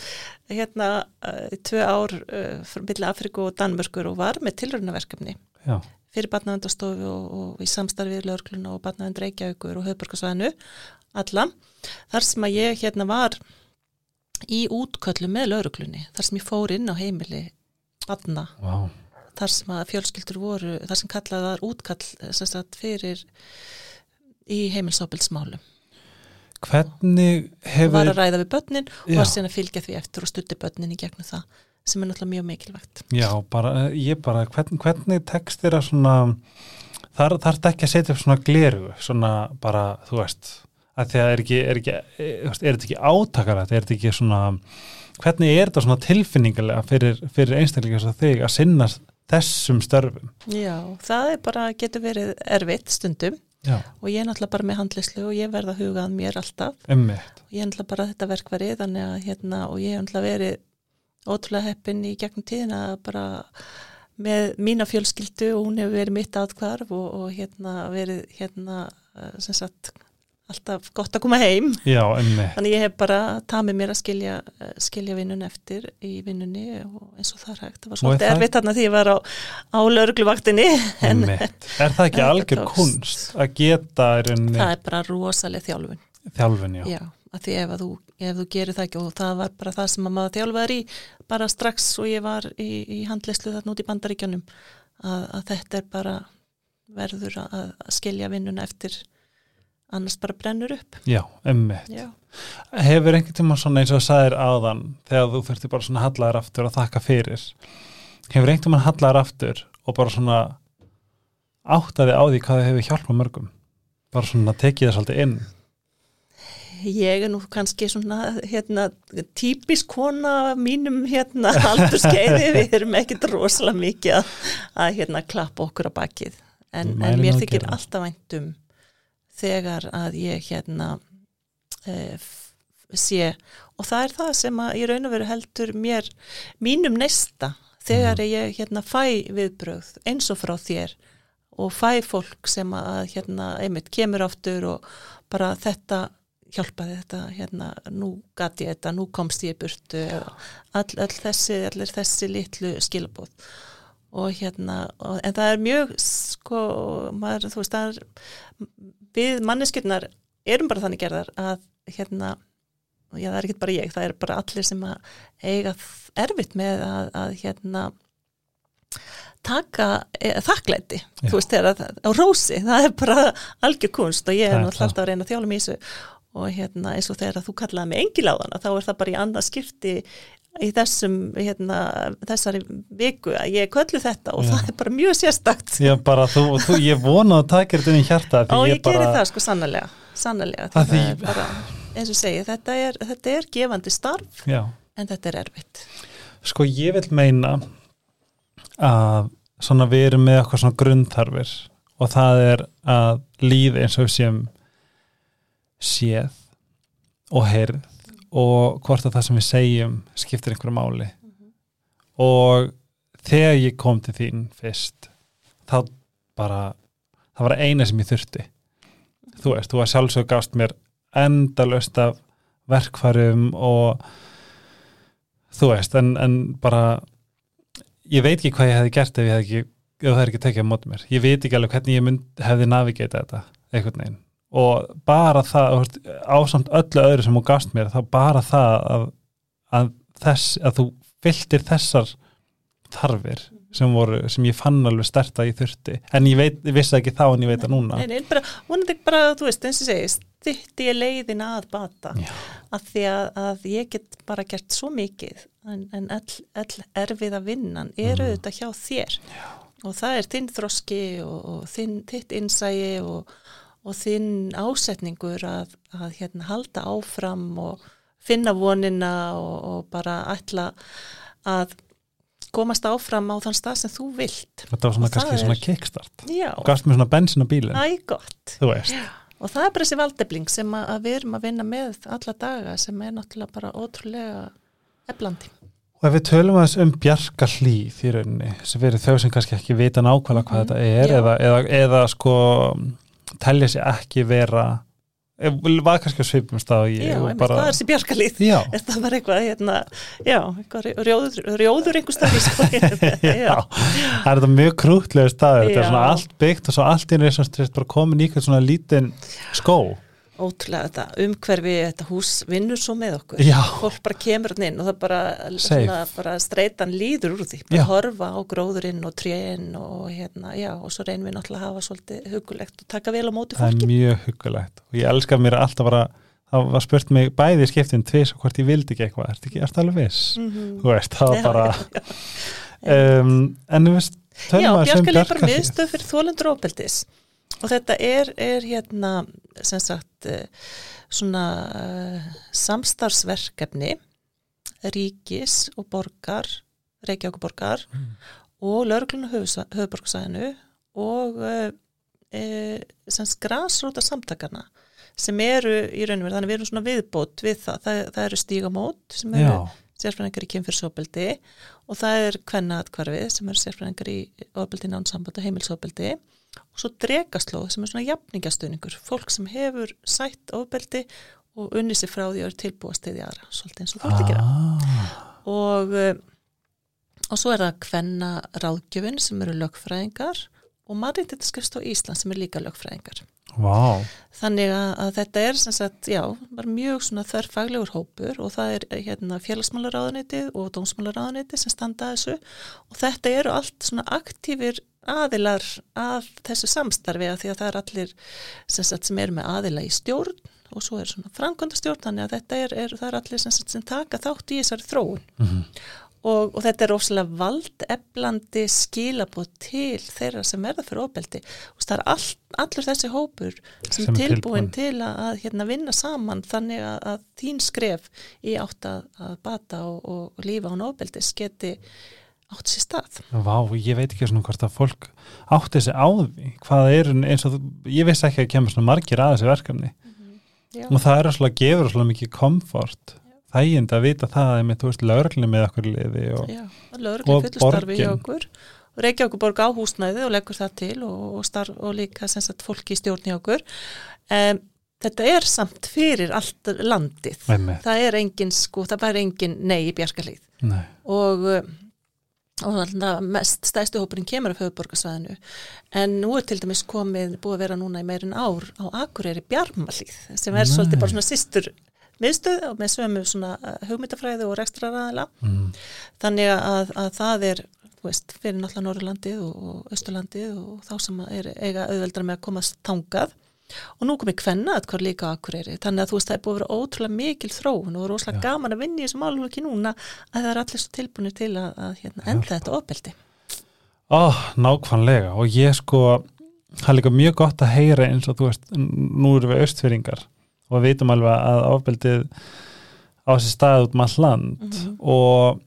hérna uh, tvö ár uh, frá milli Afriku og Danmörkur og var með tilraunaverkefni. Já, fyrir barnavendastofu og, og í samstarfið lögregluna og barnavend Reykjavíkur og höfburgarsvæðinu alla, þar sem að ég hérna var í útköllum með lögreglunni, þar sem ég fór inn á heimili barna. Vá, þar sem að fjölskyldur voru, þar sem kallað var útkall sagt, fyrir í heimilsóbilsmálum hvernig hefur var að ræða við börnin og var síðan að fylgja því eftir og stutti börnin í gegnum það sem er náttúrulega mjög mikilvægt. Já, bara, ég bara, hvern, hvernig tekst þér að svona, þar þarf ekki að setja upp svona gleru, svona bara, þú veist, að því að er ekki, er ekki, er, er þetta ekki átakarlegt, er þetta ekki svona, hvernig er þetta svona tilfinningarlega fyrir, fyrir einstaklega þess að þig að sinna þessum störfum? Já, það er bara, getur verið erfitt stundum. Já, og ég er náttúrulega bara með handlislu og ég verð að huga að mér alltaf. Emmitt, og ég er náttúrulega bara þetta verkvari þannig að hérna og ég er náttúrulega verið ótrúlega heppin í gegnum tíðina bara með mína fjölskyldu og hún hefur verið mitt atkvarf og, og hérna verið hérna eh, sem sagt alltaf gott að koma heim. Já, þannig ég hef bara tamið mér að skilja, eh, skilja vinnun eftir í vinnunni og eins og það er hægt. Það var er svolítið erfitt þarna því ég var á, á laurugluvaktinni en. Er það ekki algjör kunst að geta í rauninni það er bara rosaleg þjálfun. Þjálfin, já. Já, að því ef að þú, ef þú gerir það ekki. Og það var bara það sem að maður þjálfaður í bara strax og ég var í, í handleyslu þarna út í bandaríkjunum að, að þetta er bara verður að, að skilja vinnuna eftir annars bara brennur upp. Já, emmitt. Já, Hefur einhvern tíma svona eins og sagðir áðan þegar þú þurfti bara svona hallaðar aftur að þakka fyrir hefur einhvern tíma hallaðar aftur og bara svona áttaði á því hvað þið hefur hjálpað mörgum? Bara svona tekið það svolítið inn ég er nú kannski svona hérna típisk kona mínum hérna aldurskeiði við erum ekkit rosalega mikið að, að hérna klappa okkur á bakið. En, en mér þykir alltaf væntum þegar að ég hérna e, sé og það er það sem að ég raun og veru heldur mér mínum neista þegar ég hérna fæ viðbröð eins og frá þér og fæ fólk sem að hérna einmitt kemur aftur og bara þetta hjálpaði þetta, hérna, nú gati ég þetta, nú komst ég burtu all, all þessi, allir þessi litlu skilabóð og hérna, og, en það er mjög sko, maður, þú veist er, við manneskjurnar erum bara þannig gerðar að hérna, já það er ekki bara ég það er bara allir sem að eiga erfitt með að, að hérna taka e, þakklæti, þú veist þegar á rósi, það er bara algjör kunst og ég er náttúrulega alltaf að reyna að þjála þessu og hérna eins og þegar þú kallaði mig engiláðana þá er það bara í annað skipti í þessum, hérna, þessari viku að ég köllu þetta og Já. það er bara mjög sérstakt. Ég bara, þú, þú, ég vona að taka þetta inn í hjarta og ég, bara, geri það sko sannlega sannlega, Það það, því- bara eins og segi, þetta er, þetta er gefandi starf já, en þetta er erfitt. Sko ég vil meina að svona við erum með eitthvað svona grunnþarfir og það er að líð eins og við séum séð og heyrð og hvort að það sem við segjum skiptir einhverju máli. Og þegar ég kom til þín fyrst þá bara það var eina sem ég þurfti. Þú veist, þú var sjálfsög gafst mér endalöst af verkfærum og þú veist, en, en bara ég veit ekki hvað ég hefði gert ef ég hefði ekki, ef það er ekki tekið á móti mér. Ég veit ekki alveg hvernig ég mynd, hefði navigata þetta, einhvern veginn og bara það, ásamt öllu öðru sem þú gafst mér, þá bara það að, að þess að þú fylltir þessar þarfir sem voru, sem ég fann alveg stert að ég þurfti, en ég veit, ég vissi ekki þá en ég veit það núna Nei, bara, vonandi bara, þú veist, eins og segist þitt ég leiðin að bata Já. að því að, að ég get bara gert svo mikið en, en all, all erfiða vinnan er Mhm. auðvitað hjá þér Já. og það er þinn þroski og, og þinn, þitt innsægi og, og þinn ásetningur að, að hérna, halda áfram og finna vonina og, og bara ætla að komast áfram á þann stað sem þú vilt. Þetta var svona Og kannski er- svona kickstart. Já, og gafst mér svona bensin á bílinn, Og það er bara þessi valdefling sem að, að við erum að vinna með alla daga sem er náttúrulega bara ótrúlega eflandi. Og ef við tölum aðeins um bjarga hlýð í rauninni, sem verið þau sem kannski ekki vita nákvæmlega hvað Mhm, þetta er já. eða, eða, eða sko telja sér ekki vera eh, var kannski á svipum stað Já, einmitt, hvað er þessi bjargalíð? Já, Er það bara eitthvað, hérna, já, eitthvað rjóður, rjóður einhver stað það er þetta mjög krútlega staður, þetta er svona allt byggt og svo allt einu er bara komin í eitthvað svona lítinn skó Ótrúlega þetta umhverfi, þetta hús vinnur svo með okkur. Já. Fólk bara kemur inn og það bara, svona, bara streitan líður úr því. Bara Já. horfa á gróðurinn og tréinn og hérna, já, og svo reynum við náttúrulega að hafa svolítið hugulegt og taka vel á móti það er fólki. mjög huggulegt og ég elska mér alltaf bara það var spurt mig bæði í skiptin tvis og hvort ég vildi ekki eitthvað, ertu ekki, ertu alveg viss Mhm. þú veist, það var bara um, en við veist Já, um Bjarkalíð er bara miðstöð fyrir þólendur óbeldis og þetta er, er hérna sem sagt eh, svona uh, samstarfsverkefni ríkis og borgar Reykjavíkuborgar Mm. og laurugluna höfuborgsæðinu og uh, e, sem skrasróta samtakana sem eru í raun og verið, þannig við erum svona viðbót við það, það, það eru stígamót sem eru Já, sérfræðingar í kynfyrsofbeldi og það er kvennaatkvarfið sem eru sérfræðingar í ofbeldi nánsamband og heimilsofbeldi og svo dregaslóð sem er svona jafningastöningur, fólk sem hefur sætt ofbeldi og unni sér frá því að eru tilbúast til því aðra, svolítið eins og þú ert að gera. Ah, og, eh, og svo er það kvenna ráðgjöfin sem eru lögfræðingar og Marítitaskrifst á Ísland sem er líka lögfræðingar. Vá, Þannig að, að þetta er sem sagt, já, mjög svona þörfaglegur hópur og það er hérna félagsmálaráðunitið og dómsmálaráðunitið sem standa að þessu og þetta eru allt svona aktífir aðilar að þessu samstarfi að því að það er allir sem, sagt, sem eru með aðila í stjórn og svo er svona framkvæmdastjórn þannig að þetta er, er, það er allir sem, sagt, sem taka þátt í þessari þróun Mhm. Og, og þetta er ofslega valdeflandi skilabóð til þeirra sem verða fyrir ofbeldi. Og það er all, allur þessi hópur sem, Sem tilbúin til að, að hérna, vinna saman þannig að, að þín skref í átt að, að bata og, og lífa án ofbeldis geti átt sér stað. vá, ég veit ekki svona hvort að fólk átti þessi á því. Hvað er eins og, ég vissi ekki að kemur svona margir að þessi verkefni. Já, og það er svona gefur svona mikið komfort þægind að vita það að þú veist, lögreglunni með okkur liði og og borgin. okkur og Reykjavík borg á húsnæði og leggur það til og, starf, og líka sagt fólki í stjórn hjá okkur. Um, þetta er samt fyrir allt landið. með, það er engin sko, það væri engin nei í bjarkarlíð nei, og, uh, og mest stæðstu hópurinn kemur af höfuborgarsvæðinu en nú er til dæmis komið búið að vera núna í meirin ár á Akureyri Bjarmalíð sem er Nei. svolítið bara svona sýstur miðstöð og með sömu svona uh, hugmyndafræði og rekstraræðila mm, þannig að, að það er veist, fyrir náttúrulega Norrlandið og, Östurlandið og þá sem er eiga auðveldra með að komast tangað og nú komið kvenna eitthvað líka á Akureyri þannig að þú veist það er búið að vera ótrúlega mikil þróun og rosalega gaman að vinna í þessum málflokki núna að það er allir svo tilbúinir til að, að hérna, enda þetta ofbeldi. Ó, nákvæmlega. Og ég sko það er líka mjög gott að heyra eins og þú veist, nú erum við austfyrringar og við vitum alveg að ofbeldið á þessi stað út um all land. Mhm. og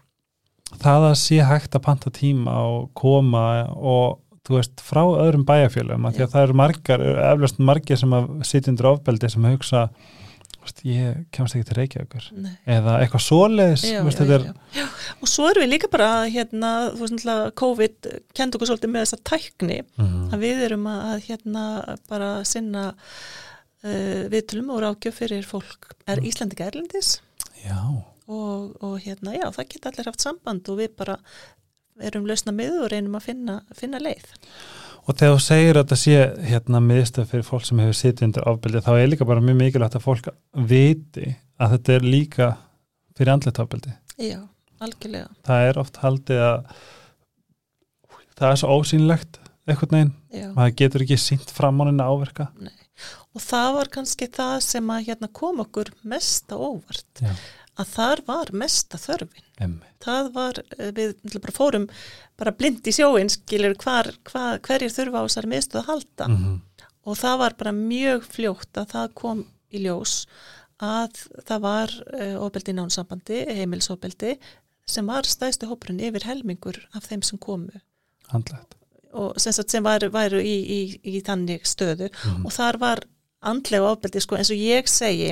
það að sé hægt að panta tíma og koma og þú veist, frá öðrum bæjarfjölum að það eru margar, eflaust margir sem að sitja undir ofbeldi sem að hugsa veist, ég kemst ekki til Reykjavíkur. Eða eitthvað svoleiðis Já, veist, já, já, og svo erum við líka bara hérna, þú veist náttúrulega COVID kend okkur svolítið með þessa tækni Mhm. að við erum að hérna bara sinna uh, viðtölum og rákjöf fyrir fólk er Mm. Íslandika erlendis já, og, og hérna já, það geta allir haft samband og við bara erum lausna miður og reynum að finna, finna leið Og þegar þú segir að þetta sé hérna miðstöð fyrir fólk sem hefur sitið undir ofbeldi þá er líka bara mjög mikilvægt að fólk viti að þetta er líka fyrir andlet ofbeldi. já, algjörlega Það er oft haldið að það er svo ósýnlegt einhvern veginn, já. maður getur ekki sínt fram á henni áverka. Og það var kannski það sem að hérna kom okkur mest á óvart Já. að þar var mesta þörfin Emmi. það var, eh, við bara fórum bara blind í sjóin, skilur hvar, hvar, hverjir þurfa á þessari miðstöð að halda Mm og það var bara mjög fljótt að það kom í ljós að það var uh, ofbeldi í nánsambandi, heimilisofbeldi sem var stæðstu hópurinn yfir helmingur af þeim sem komu Handlegt. Og sem, sagt, sem væru, væru í, í, í þannig stöðu. Mhm. og þar var andlega ofbeldi sko eins og ég segi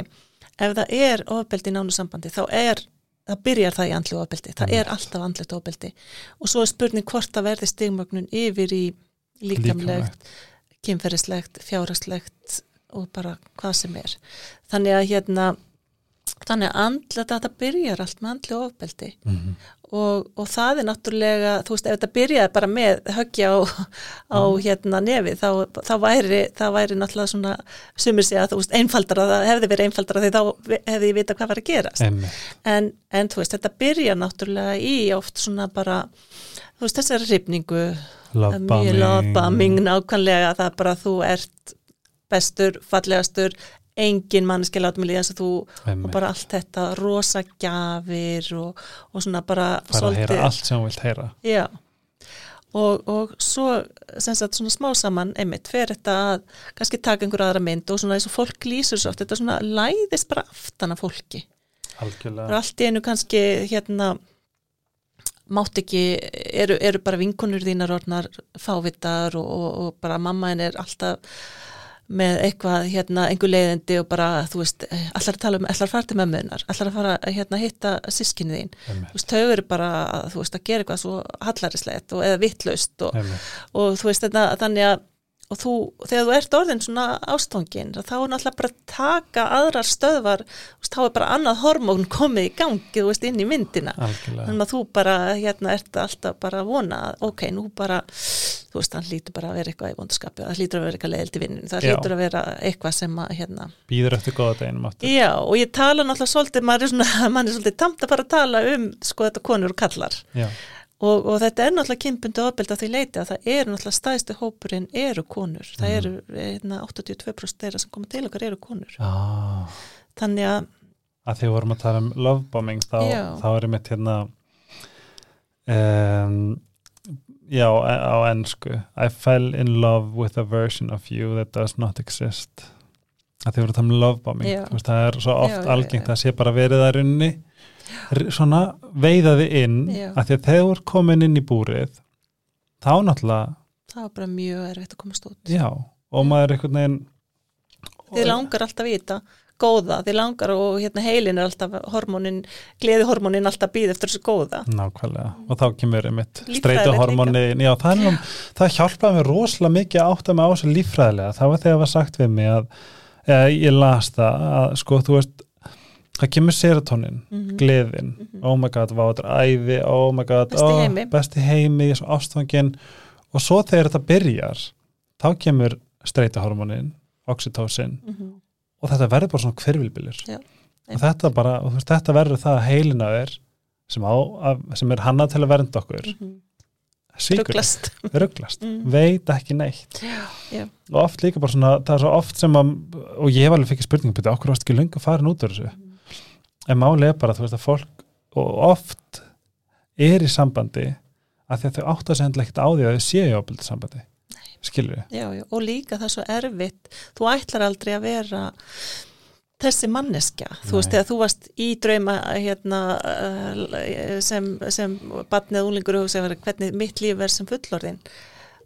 ef það er ofbeldi í nánu sambandi þá er, það byrjar það í andlega ofbeldi. Það er alltaf andlegt ofbeldi. Og svo er spurning hvort það verði stigmögnun yfir í líkamlegt, kynferðislegt, fjárhagslegt og bara hvað sem er. Þannig að hérna þannig að andlega þetta byrjar allt með andlega ofbeldi. Mm og, og það er náttúrulega, þú veist, ef þetta byrjaði bara með höggja á, á hérna nefi, þá, þá væri væri náttúrulega svona, sumir sé að þú veist, einfaldara, það hefði verið einfaldara því þá hefði ég vita hvað var að gerast. En, en þú veist, þetta byrjar náttúrulega í oft svona bara þú veist, þessari hrifningu. Love mjög lofbaming nákvæmlega það bara þú ert bestur, fallegastur engin manneski látum mig líða eins og bara allt þetta rosa gjafir og, og svona bara Fara að heyra allt sem hún vilt heyra. já og, og svo sagt svona smá saman einmitt fer þetta að kannski taka einhver aðra mynd og svona eins og fólk lýsur svo oft þetta svona læðist bara aftan af fólki Algjörlega. er allt í einu kannski hérna mátt ekki, eru, eru bara vinkonur þínar orðnar fávitar og, og, og bara mamma henn er alltaf með eitthvað, hérna, einhver leiðindi og bara, þú veist, allar að tala um allar að fara til mömmunar, allar að fara að hérna, hitta sískinni þín, Emmi. þú veist, þau eru bara þú veist, að gera eitthvað svo hallaриslegt og eða vittlaust og, og þú veist, þetta, þannig að og þú, þegar þú ert orðin svona ástofngin þá er náttúrulega bara að taka aðrar stöðvar, veist, þá er bara annað hormón komið í gangi, veist, inn í myndina Algjörlega. þannig að þú bara, hérna, ert alltaf bara að vona ok, nú bara þú veist, hann lítur bara að vera eitthvað í vondaskapi það lítur að vera eitthvað leiðild í vinninu, það Já. lítur að vera eitthvað sem að, hérna, Býður eftir góða deginum áttur. já, og ég tala náttúrulega svolítið, maður er svona, maður er svolítið tamt að fara að tala um, sko, þetta konur og kallar Já. Og, og þetta er náttúrulega kynbundi ofbeldi að því leiti að það eru náttúrulega stæðstu hópurinn eru konur, það eru hérna, 82% þeirra sem koma til okkar eru konur Ah. þannig að, að því við vorum að tala um lovebombing þá, Já. þá er einmitt hérna um, já, á ennsku I fell in love with a version of you that does not exist að því við vorum að tala um lovebombing Já. Það er svo oft Já, já, algengt já. að sé bara verið að runni svona veiðaði inn Já. að því að þegar þú er komin inn í búrið þá náttúrulega það var bara mjög erfitt að komast út. Já, og maður er einhvern veginn þið langar alltaf í þetta góða, þið langar og hérna heilin er alltaf hormónin, gleðihormónin alltaf býð eftir þessu góða. Nákvæmlega, og þá kemur einmitt Líffræðilegt streituhormóni, já það nú, það hjálpaði mér rosalega mikið að átta mig á þessu líffræðilega, það var þegar það var sagt við mig að, eða ég las það að sko þú veist, það kemur serotonin, Mhm. gleðin. Oh my god, vá, þetta er æði, oh my god Besti oh, heimi. besti heimi, svo ástfangin og svo þegar þetta byrjar þá kemur streituhormónin oxytocin. Mhm. og þetta verður bara svona hverfilbilir Já, og þetta bara, og veist, þetta verður það að heilina er sem, sem er hannað til að vernda okkur Mhm. rugglast rugglast Mm. veit ekki neitt. Já. og oft líka bara svona, það er svo oft sem að og ég hef alveg fikið spurningu, betur okkur varst ekki löngu farin út úr þessu en máli er bara, þú veist að fólk oft er í sambandi að því að þau átt að segja ekkert á því að þau séu ábyldi sambandi. Skilur við, Já, já, og líka það er svo erfitt. Þú ætlar aldrei að vera þessi manneskja. Þú veist, Nei. þegar þú varst í drauma hérna, uh, sem, sem batnið úlingur og hugsa hvernig mitt líf er sem fullorðin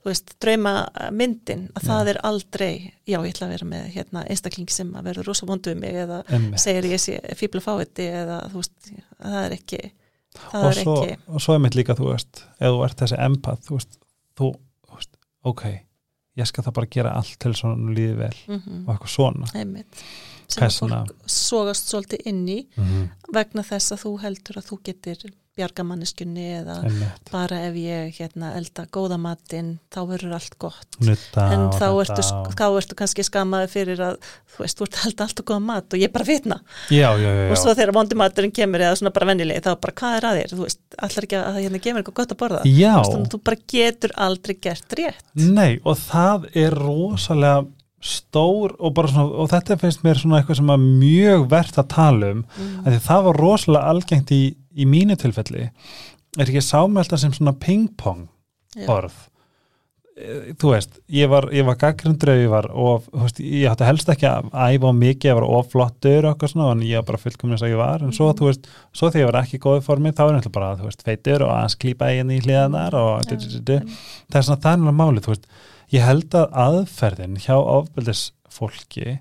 þú veist, drauma myndin að það er aldrei, já, ég ætla að vera með hérna, einstakling sem að verður rosa vondu um mig eða emmi segir ég sé fíbla fáiði eða þú veist, það er ekki það og er svo, ekki. og svo er mitt líka, þú veist ef þú ert þessi empath, þú veist þú, þú veist, ok, ég skal það bara gera allt til svona líði vel mm og eitthvað svona. Einmitt sem vegna? fólk sogast svolítið inn í mm vegna þess að þú heldur að þú getur bjarga manneskunni eða einmitt, bara ef ég hérna, elda góða matinn þá verður allt gott. Nutta en þá ertu, þá ertu kannski skamaði fyrir að þú veist, þú ert að elda allt og góða mat og ég bara vitna. Já, já, já, og svo þegar vondi maturinn kemur eða svona bara venjulegi þá bara hvað er að þér, þú veist, allar ekki að hérna gemur eitthvað gott að borða. Þú veist, þú bara getur aldrei gert rétt. Nei, og það er rosalega stór og bara svona, og þetta finnst mér svona eitthvað sem er mjög verðt að tala um, mm. því það var rosalega algengt í, í mínu tilfelli. Er ekki sámelta sem svona ping-pong orð? Eh, þú veist, ég var, ég var gaggrundur ég var og, veist, ég átti helst ekki að æfa mikið, ég var oflottur og eitthvað svona, en ég var bara fullkomni þess að ég var. En svo, þú veist, svo þegar ég var ekki í góðu formi þá er náttúrulega bara, þú veist, feitur og aðeins klípa eigin í hliðanar og du. það er svona þannig máli, þú veist ég held að aðferðin hjá ofbeldisfólki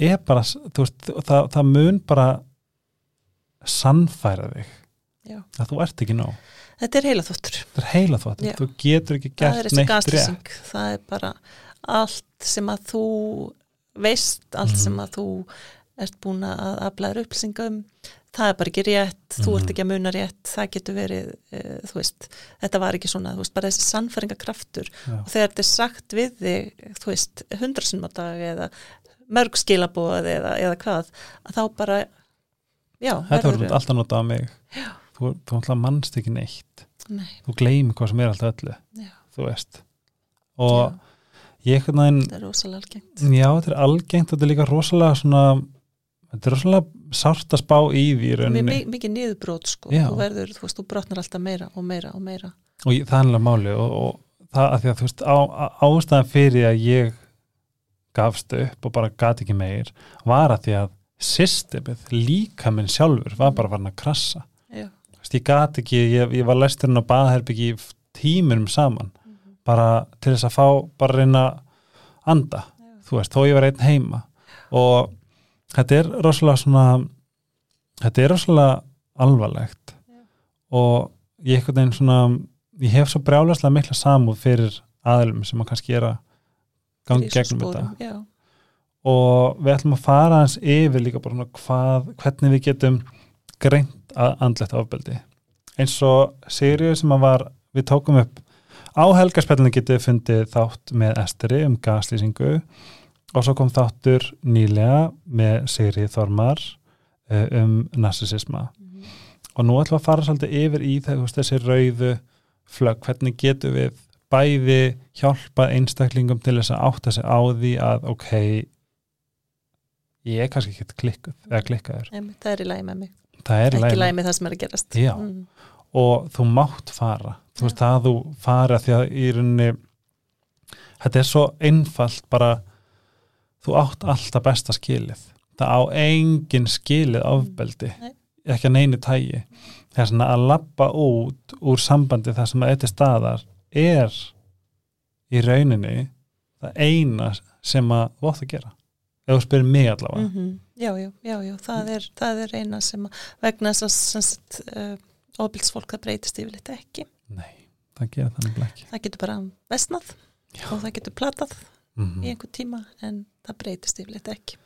er bara, þú veist, það, það mun bara sannfæra þig Já. að þú ert ekki nóg þetta er heila þóttur þetta er heila þvott, Já. þú getur ekki er gert neitt rétt það er bara allt sem að þú veist, allt Mhm. sem að þú ert búin að aflaður upplýsingum það er bara ekki rétt, þú ert Mhm. ekki að muna rétt það getur verið, uh, þú veist þetta var ekki svona, þú veist, bara þessi sannfæringakraftur Já. og þegar þetta er sagt við þig þú veist, hundrasinnum á dag eða mörg skilabóð eða, eða hvað, að þá bara já, þetta verður- alltaf notað á mig. Já. þú, þú alltaf mannst ekki neitt. Nei, þú gleymir hvað sem er alltaf öllu já, þú veist. Og ég veginn þetta er rosalega algengt. Já, þetta er algengt, þetta er líka rosalega svona þetta er rosalega sárt að spá í því í Mér rauninni mi- mikið niðurbrót sko, Já. þú verður, þú veist, þú brotnar alltaf meira og meira og meira. og ég, það er alveg máli og, og það að því að þú veist á, ástæðan fyrir að ég gafst upp og bara gat ekki meir var að því að systemið, líka minn sjálfur var bara farin að krassa. Já, veist, ég gat ekki, ég, ég var lesturinn á baðherbyggi í tímunum saman bara til þess að fá bara reyna anda, þú veist, þó ég var einn heima. Og þetta er rosalega svona þetta er rosalega alvarlegt. Já. og ég einhvern veginn svona ég hef svo brjálaslega mikla samúð fyrir aðlum sem að kannski er að gangi gegnum þetta. sporum, Já, og við ætlum að fara hans yfir líka bara svona hvað, hvernig við getum greint að andlegt ofbeldi. Eins og Sigriður sem að var við tókum upp á helgarspillinu getið fundið þátt með Esteri um gaslýsingu og svo kom þáttur nýlega með Sigrið Þormar eh, um narsisisma Mhm. og nú ætlum við að fara svolítið yfir í veist, þessi rauðu flögg, hvernig getum við bæði hjálpað einstaklingum til þess að átta sig á því að ok ég er kannski ekki klikkuð eða klikkaður, það er í lagi með mig. það er í Ekki lagi lagi með það sem er að gerast. Já. Mm. og þú mátt fara þú veist það að þú fara því að í rauninni þetta er svo einfalt bara þú átt alltaf besta skilið. Það á engin skilið ofbeldi Nei. ekki að neinu tægi það er svona að lappa út úr sambandi þar sem að þetta staðar er í rauninni það eina sem að átt að gera. Ef þú spyrir mig allavega. Mm Já, já, já, já, það er, það er eina sem að vegna þess að uh, ofbilsfólk það breytist yfirleitt ekki. nei, það gera þannig ekki. Það getur bara vestnað Já. og það getur platað mm í einhver tíma en það breytist yfirleitt ekki.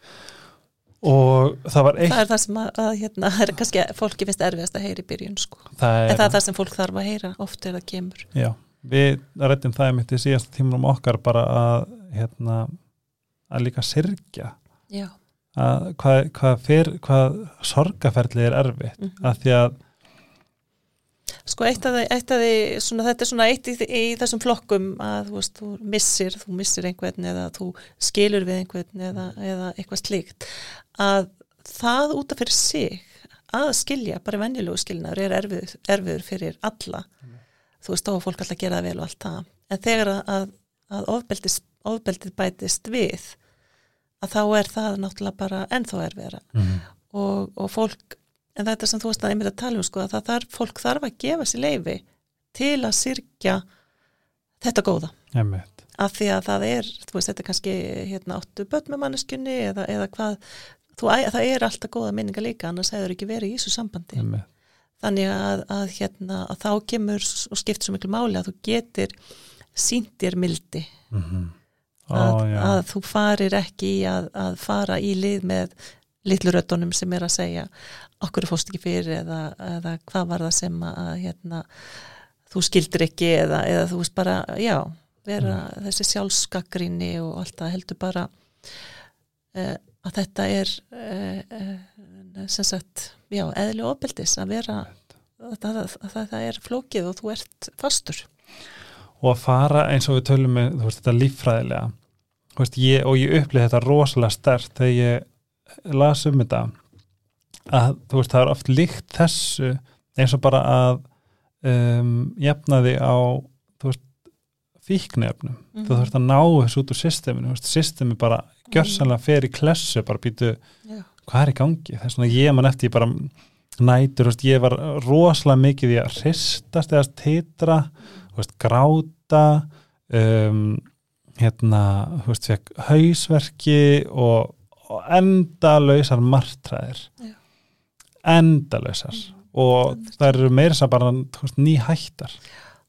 og það var eitt Það er það sem að, að hérna, það er kannski fólki finnst erfiðast að heyra í byrjun sko. það En það er það sem fólk þarf að heyra oft er það kemur. Já, við rættum það mitt í síðasta tímanum okkar bara að hérna, að líka syrgja Já. að hvað, hvað, hvað sorgaferli er erfitt Mhm. að því að Sko eitt af því, svona, þetta er svona eitt í, í þessum flokkum að þú, veist, þú missir, þú missir einhvern eða þú skilur við einhvern eða, eða eitthvað slíkt að það út af fyrir sig að skilja, bara venjulegu skilnaður er erfiður, erfiður fyrir alla mm. þú veist, þá er fólk alltaf að gera það vel og allt það en þegar að, að ofbeldið, ofbeldið bætist við að þá er það náttúrulega bara ennþá erfiðara mm. og, og fólk en þetta sem þú veist að einmitt að tala um sko að það þarf, fólk þarf að gefa sér leifi til að sirkja þetta góða einmitt. af því að það er, þú veist þetta er kannski hérna áttu börn með manneskunni eða, eða hvað, þú, það er alltaf góða minninga líka, annars hefur ekki verið í þessu sambandi einmitt. þannig að, að hérna að þá kemur og skiptir svo miklu máli að þú getur síndir mildi mm -hmm. Ó, að, að þú farir ekki að, að fara í lið með litlurötunum sem er að segja okkur fóst ekki fyrir eða, eða hvað var það sem að hérna, þú skildir ekki? eða, eða þú veist bara, já vera mm. þessi sjálfskakrinni og allt það heldur bara uh, að þetta er uh, uh, sem sagt, já, eðli ofbeldis að vera að, að, að það er flókið og þú ert fastur. Og að fara eins og við tölum með veist, þetta líffræðilega veist, ég, og ég upplýði þetta rosalega stert þegar ég las um þetta að þú veist það er oft líkt þessu eins og bara að um, jafna því á þú veist fíknefnum, mm -hmm. þú þurft að ná þessu út úr systeminu, systemi bara gjörsanlega fer í klessu, bara býtu yeah. hvað er í gangi, það er svona ég mann eftir ég bara nætur, veist, ég var rosalega mikið í að hristast eða teitra, veist, gráta um, hérna, veist, hausverki og, og enda lausar martræðir yeah endalösar mm. og það eru meira sem bara ný hættar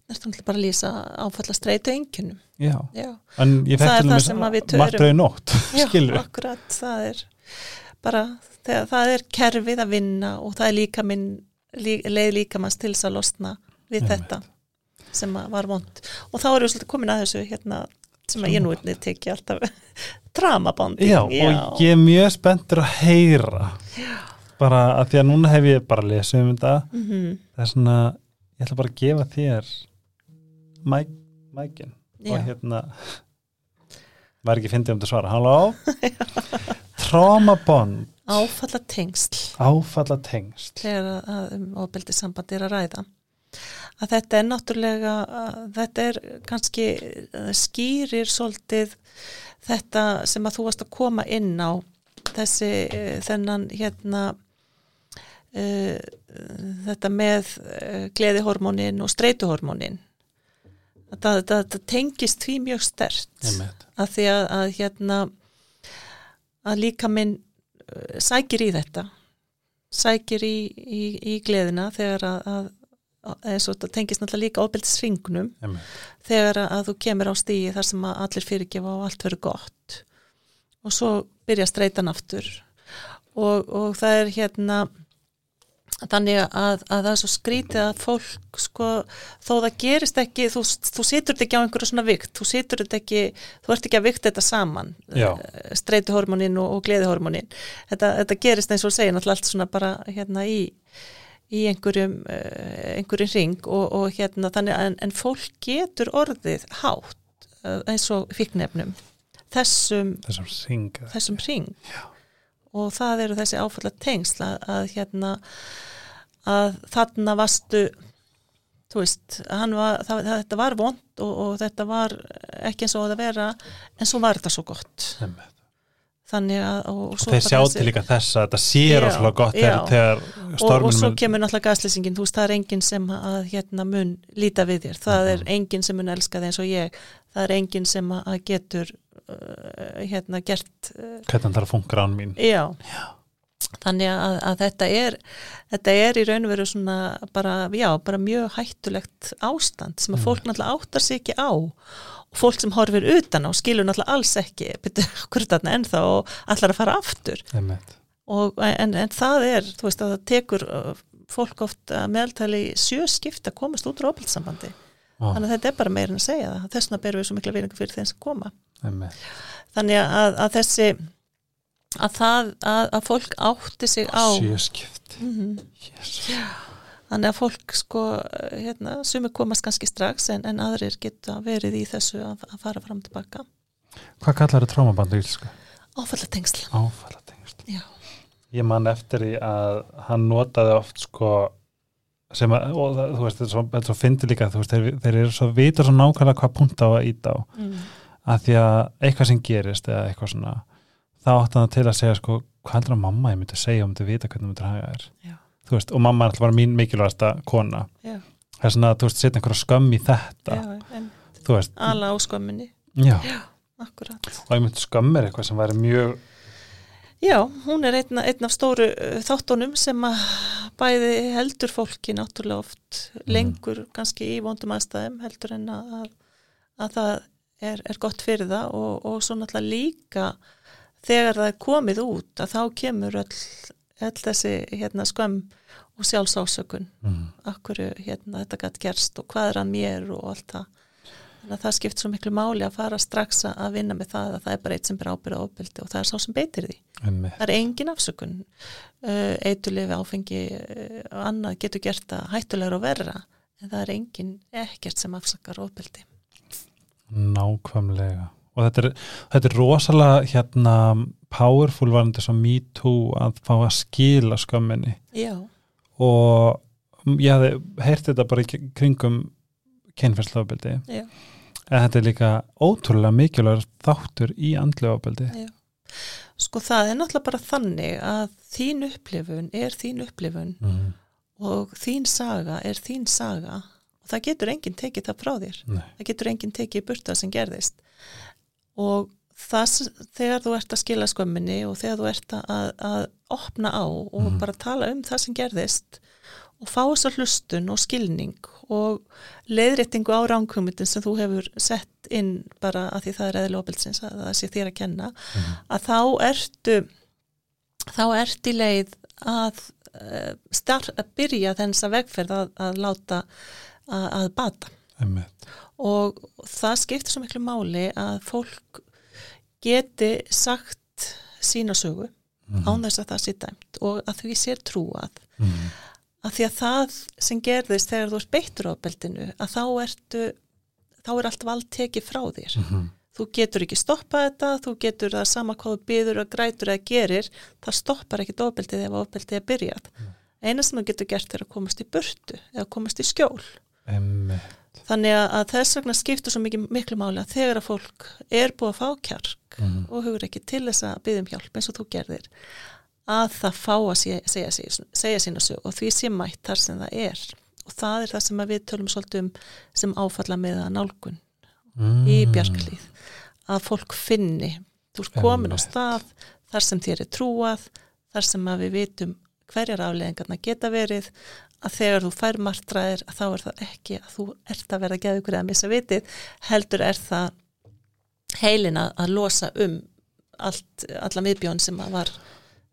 Það er náttúrulega bara að lýsa áfalla streytu enginum. Já. Já, en ég fekk til þess að margdraði nótt. Já, akkurat, það er bara, þegar, það er kerfið að vinna og það er líka minn, lí, leið líka manns til þess að losna við þetta sem var vond. Og þá er ég svolítið komin að þessu hérna sem að ég nú tekja alltaf dramabandi. Já, Já, og ég er mjög spenntur að heyra. Já bara að því að núna hef ég bara lesið um þetta. Mm -hmm. það er svona, ég ætla bara að gefa þér mæk, mækin og hérna var ekki fyndið um þetta svara, halló? Trámabond. Áfalla tengsl. Áfalla tengsl. Þegar að um ofbeldi sambandi er að ræða. Að þetta er náttúrulega þetta er kannski skýrir svolítið þetta sem að þú varst að koma inn á þessi þennan hérna uh, þetta með uh, gleðihormónin og streytuhormónin þetta, þetta, þetta tengist því mjög stert að því að, að hérna að líka minn sækir í þetta sækir í, í, í gleðina þegar að, að eins og þetta tengist náttúrulega líka ábyrðsringunum þegar að þú kemur á stígi þar sem að allir fyrirgefa og allt verður gott. Og svo byrja streytan aftur. Og, og það er hérna þannig að, að það er svo skrítið að fólk sko, þó það gerist ekki þú, þú situr þetta ekki á einhverju svona vikt. Þú situr þetta ekki, þú ert ekki að vikta þetta saman. Já. streytuhormonin og, og gleðihormonin þetta, þetta gerist eins og segja náttúrulega allt svona bara hérna í, í einhverjum uh, einhverjum ring og, og hérna þannig að en, en fólk getur orðið hátt uh, eins og fíknefnum þessum þessum ring, þessum ring. og það eru þessi áfalla tengsla að hérna að þarna vastu þú veist, var, það, þetta var vond og, og þetta var ekki eins og að vera en svo var þetta svo gott Nefnir. Þannig að og, og, og þeir sjáttu líka þess að þetta sér ósláð gott já, þegar og svo kemur náttúrulega gaslýsingin, þú veist, það er enginn sem að hérna mun líta við þér. Það er enginn sem mun elska þig eins og ég. Það er enginn sem að getur uh, hérna gert uh, hvernig það er að funka án mín. Já, já. Þannig að, að þetta er þetta er í raun og veru svona bara, já, bara mjög hættulegt ástand sem að mm. fólk náttúrulega áttar sig ekki á. og fólk sem horfir utan á skilur náttúrulega alls ekki okkur þarna ennþá og allar að fara aftur og, en, en það er, þú veist að það tekur uh, fólk oft meðaltali sjöskipt að komast út á óbildsambandi ah. þannig að þetta er bara meirinn að segja það þess vegna berum við svo mikla viðningu fyrir þeim sem koma Einmitt. þannig að, að þessi að það að, að fólk átti sig á sjöskipt mm -hmm. yes. Þannig að fólk sko hérna, sumi komast kannski strax en, en aðrir geta verið í þessu að, að fara fram tilbaka Hvað kallar þetta trámabandu ílsku? áfallatengsl Áfallatengsl. Já. Ég man eftir því að hann notaði oft sko sem að, og það, þú veist, þetta er svo, þetta er svo fyndi líka, þú veist, þeir, þeir eru svo vitur svo nákvæmlega hvað punta á að íta á mm. að því að eitthvað sem gerist eða eitthvað svona, þá átti hann til að segja sko, hvað heldur að mamma ég myndi segja um þetta vita hvernig myndi haga þér Já. Veist, og mamma er alltaf bara mín mikilvægasta kona. Já. það er svona að setja einhverja skömm í þetta. Ala á skömminni. Já, akkurat. Og ég myndi skömm er eitthvað sem væri mjög Já, hún er einn, einn af stóru uh, þáttunum sem að bæði heldur fólki náttúrulega oft lengur kannski í vondum aðstæðum heldur en að, að, að það er, er gott fyrir það og, og svo náttúrulega líka þegar það er komið út að þá kemur öll, öll þessi hérna, skömm og sjálfsásökun. Mm, akkur hérna, þetta gætt gerst og hvað er að mér og allt það. Þannig að það skipt svo miklu máli að fara strax að vinna með það að það er bara eitt sem ber ábyrða ofbeldi og það er sá sem beitir því. Einmitt. það er engin afsökun. Uh, eitulifi áfengi uh, og annað getur gert það hættulegur og verra en það er engin ekkert sem afsakar ofbeldi. Nákvæmlega. Og þetta er, þetta er rosalega hérna powerful varandi svo me too að fá að skila skömminni. Já, og ég hafði heyrt þetta bara í kringum kynferðslofabeldi en þetta er líka ótrúlega mikilvægur þáttur í já. Sko það er náttúrulega bara þannig að þín upplifun er þín upplifun mm. og þín saga er þín saga. Og það getur enginn tekið það frá þér. Nei, það getur enginn tekið burta sem gerðist. Og það þegar þú ert að skila skömminni og þegar þú ert að, að opna á og Mhm. bara tala um það sem gerðist og fá þess að hlustun og skilning og leiðréttingu á ránkvömyndin sem þú hefur sett inn bara að því það er eðli opilsins að það sé þér að kenna Mhm. að þá ertu þá ert í leið að, uh, start, að byrja þess að vegferð að, að láta að, að bata einmitt. og það skiptir svo miklu máli að fólk geti sagt sína sögu Mhm. án þess að það sé dæmt og að því sér trúað Mhm. að því að það sem gerðist þegar þú ert beittur á beldinu að þá ertu þá er allt vald tekið frá þér Mhm. þú getur ekki stoppað þetta þú getur það sama hvað þú byður og grætur eða gerir, það stoppar ekki ofbeldið ef ofbeldið er byrjað eina sem þú getur gert er að komast í burtu eða komast í skjól einmitt. Þannig að þess vegna skiptur svo mikið, miklu máli að þegar að fólk er búið að fá kjark Mhm. og hugur ekki til þess að byggja um hjálp eins og þú gerðir, að það fá að segja, segja, segja, segja sína sög og því sé mætt þar sem það er. Og það er það sem að við tölum svolítið um sem áfalla með að nálgun í Mm. bjarklíð. Að fólk finni, þú ert komin á stað, þar sem þér er trúað, þar sem að við vitum hverjar afleðingarna geta verið, að þegar þú fær martraðir að þá er það ekki að þú ert að vera geðugur eða missa vitið, heldur er það heilin að, að losa um allt, alla miðbjón sem að var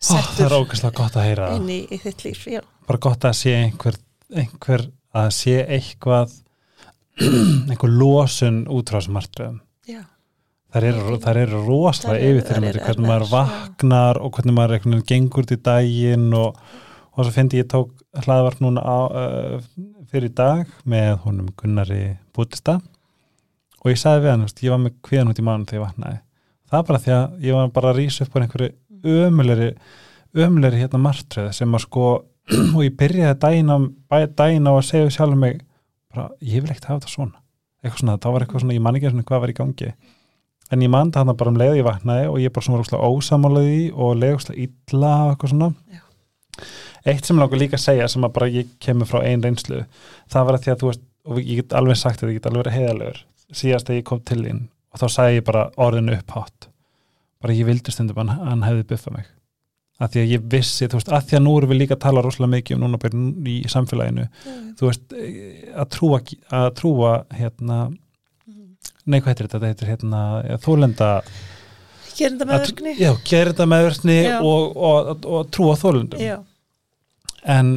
það er settur ógæslega gott að heyra það. inn í, í þitt líf, já. bara gott að sé einhver, einhver að sé eitthvað einhver losun út frá þessum martröðum já. þar eru, Þær rosalega yfirþyrmandi hvernig maður vaknar og hvernig maður einhvern veginn gengur út í daginn og, og svo fyndi ég tók hlaðvart núna á, uh, fyrir í dag með honum Gunnari Bútista og ég sagði við hann, veist, ég var með kviðan út í mánu þegar ég vaknaði. Það er bara því að ég var bara að rísa upp á einhverju ömulegri ömulegri hérna martröð sem að sko og ég byrjaði bæ- daginn á að segja við sjálfum mig bara, ég vil ekkert hafa þetta svona. Eitthvað svona, þá var eitthvað svona, ég man ekki einu sinni hvað var í gangi. En ég man það bara um leið og ég vaknaði og ég bara svona var úslega ósamálaði og leið úslega illa og eitthvað svona. Já. eitt sem langar líka að segja sem að bara ég kemur frá einn reynslu það var að því að þú veist, og ég get alveg sagt þetta, ég get alveg verið heiðalegur síðast að ég kom til þín og þá sagði ég bara orðinu upphátt. Bara ég vildi stundum að hann, hann hefði buffað mig. Að því að ég vissi, þú veist, að því að nú erum við líka að tala rosalega mikið um núna í samfélaginu. Þú veist, eh, að trúa að trúa, hérna nei, hvað heitir þetta, þetta heitir hérna þólenda Gerenda meðverkni? já, gerða meðverkni og, og, og, og trúa þólendum Já, en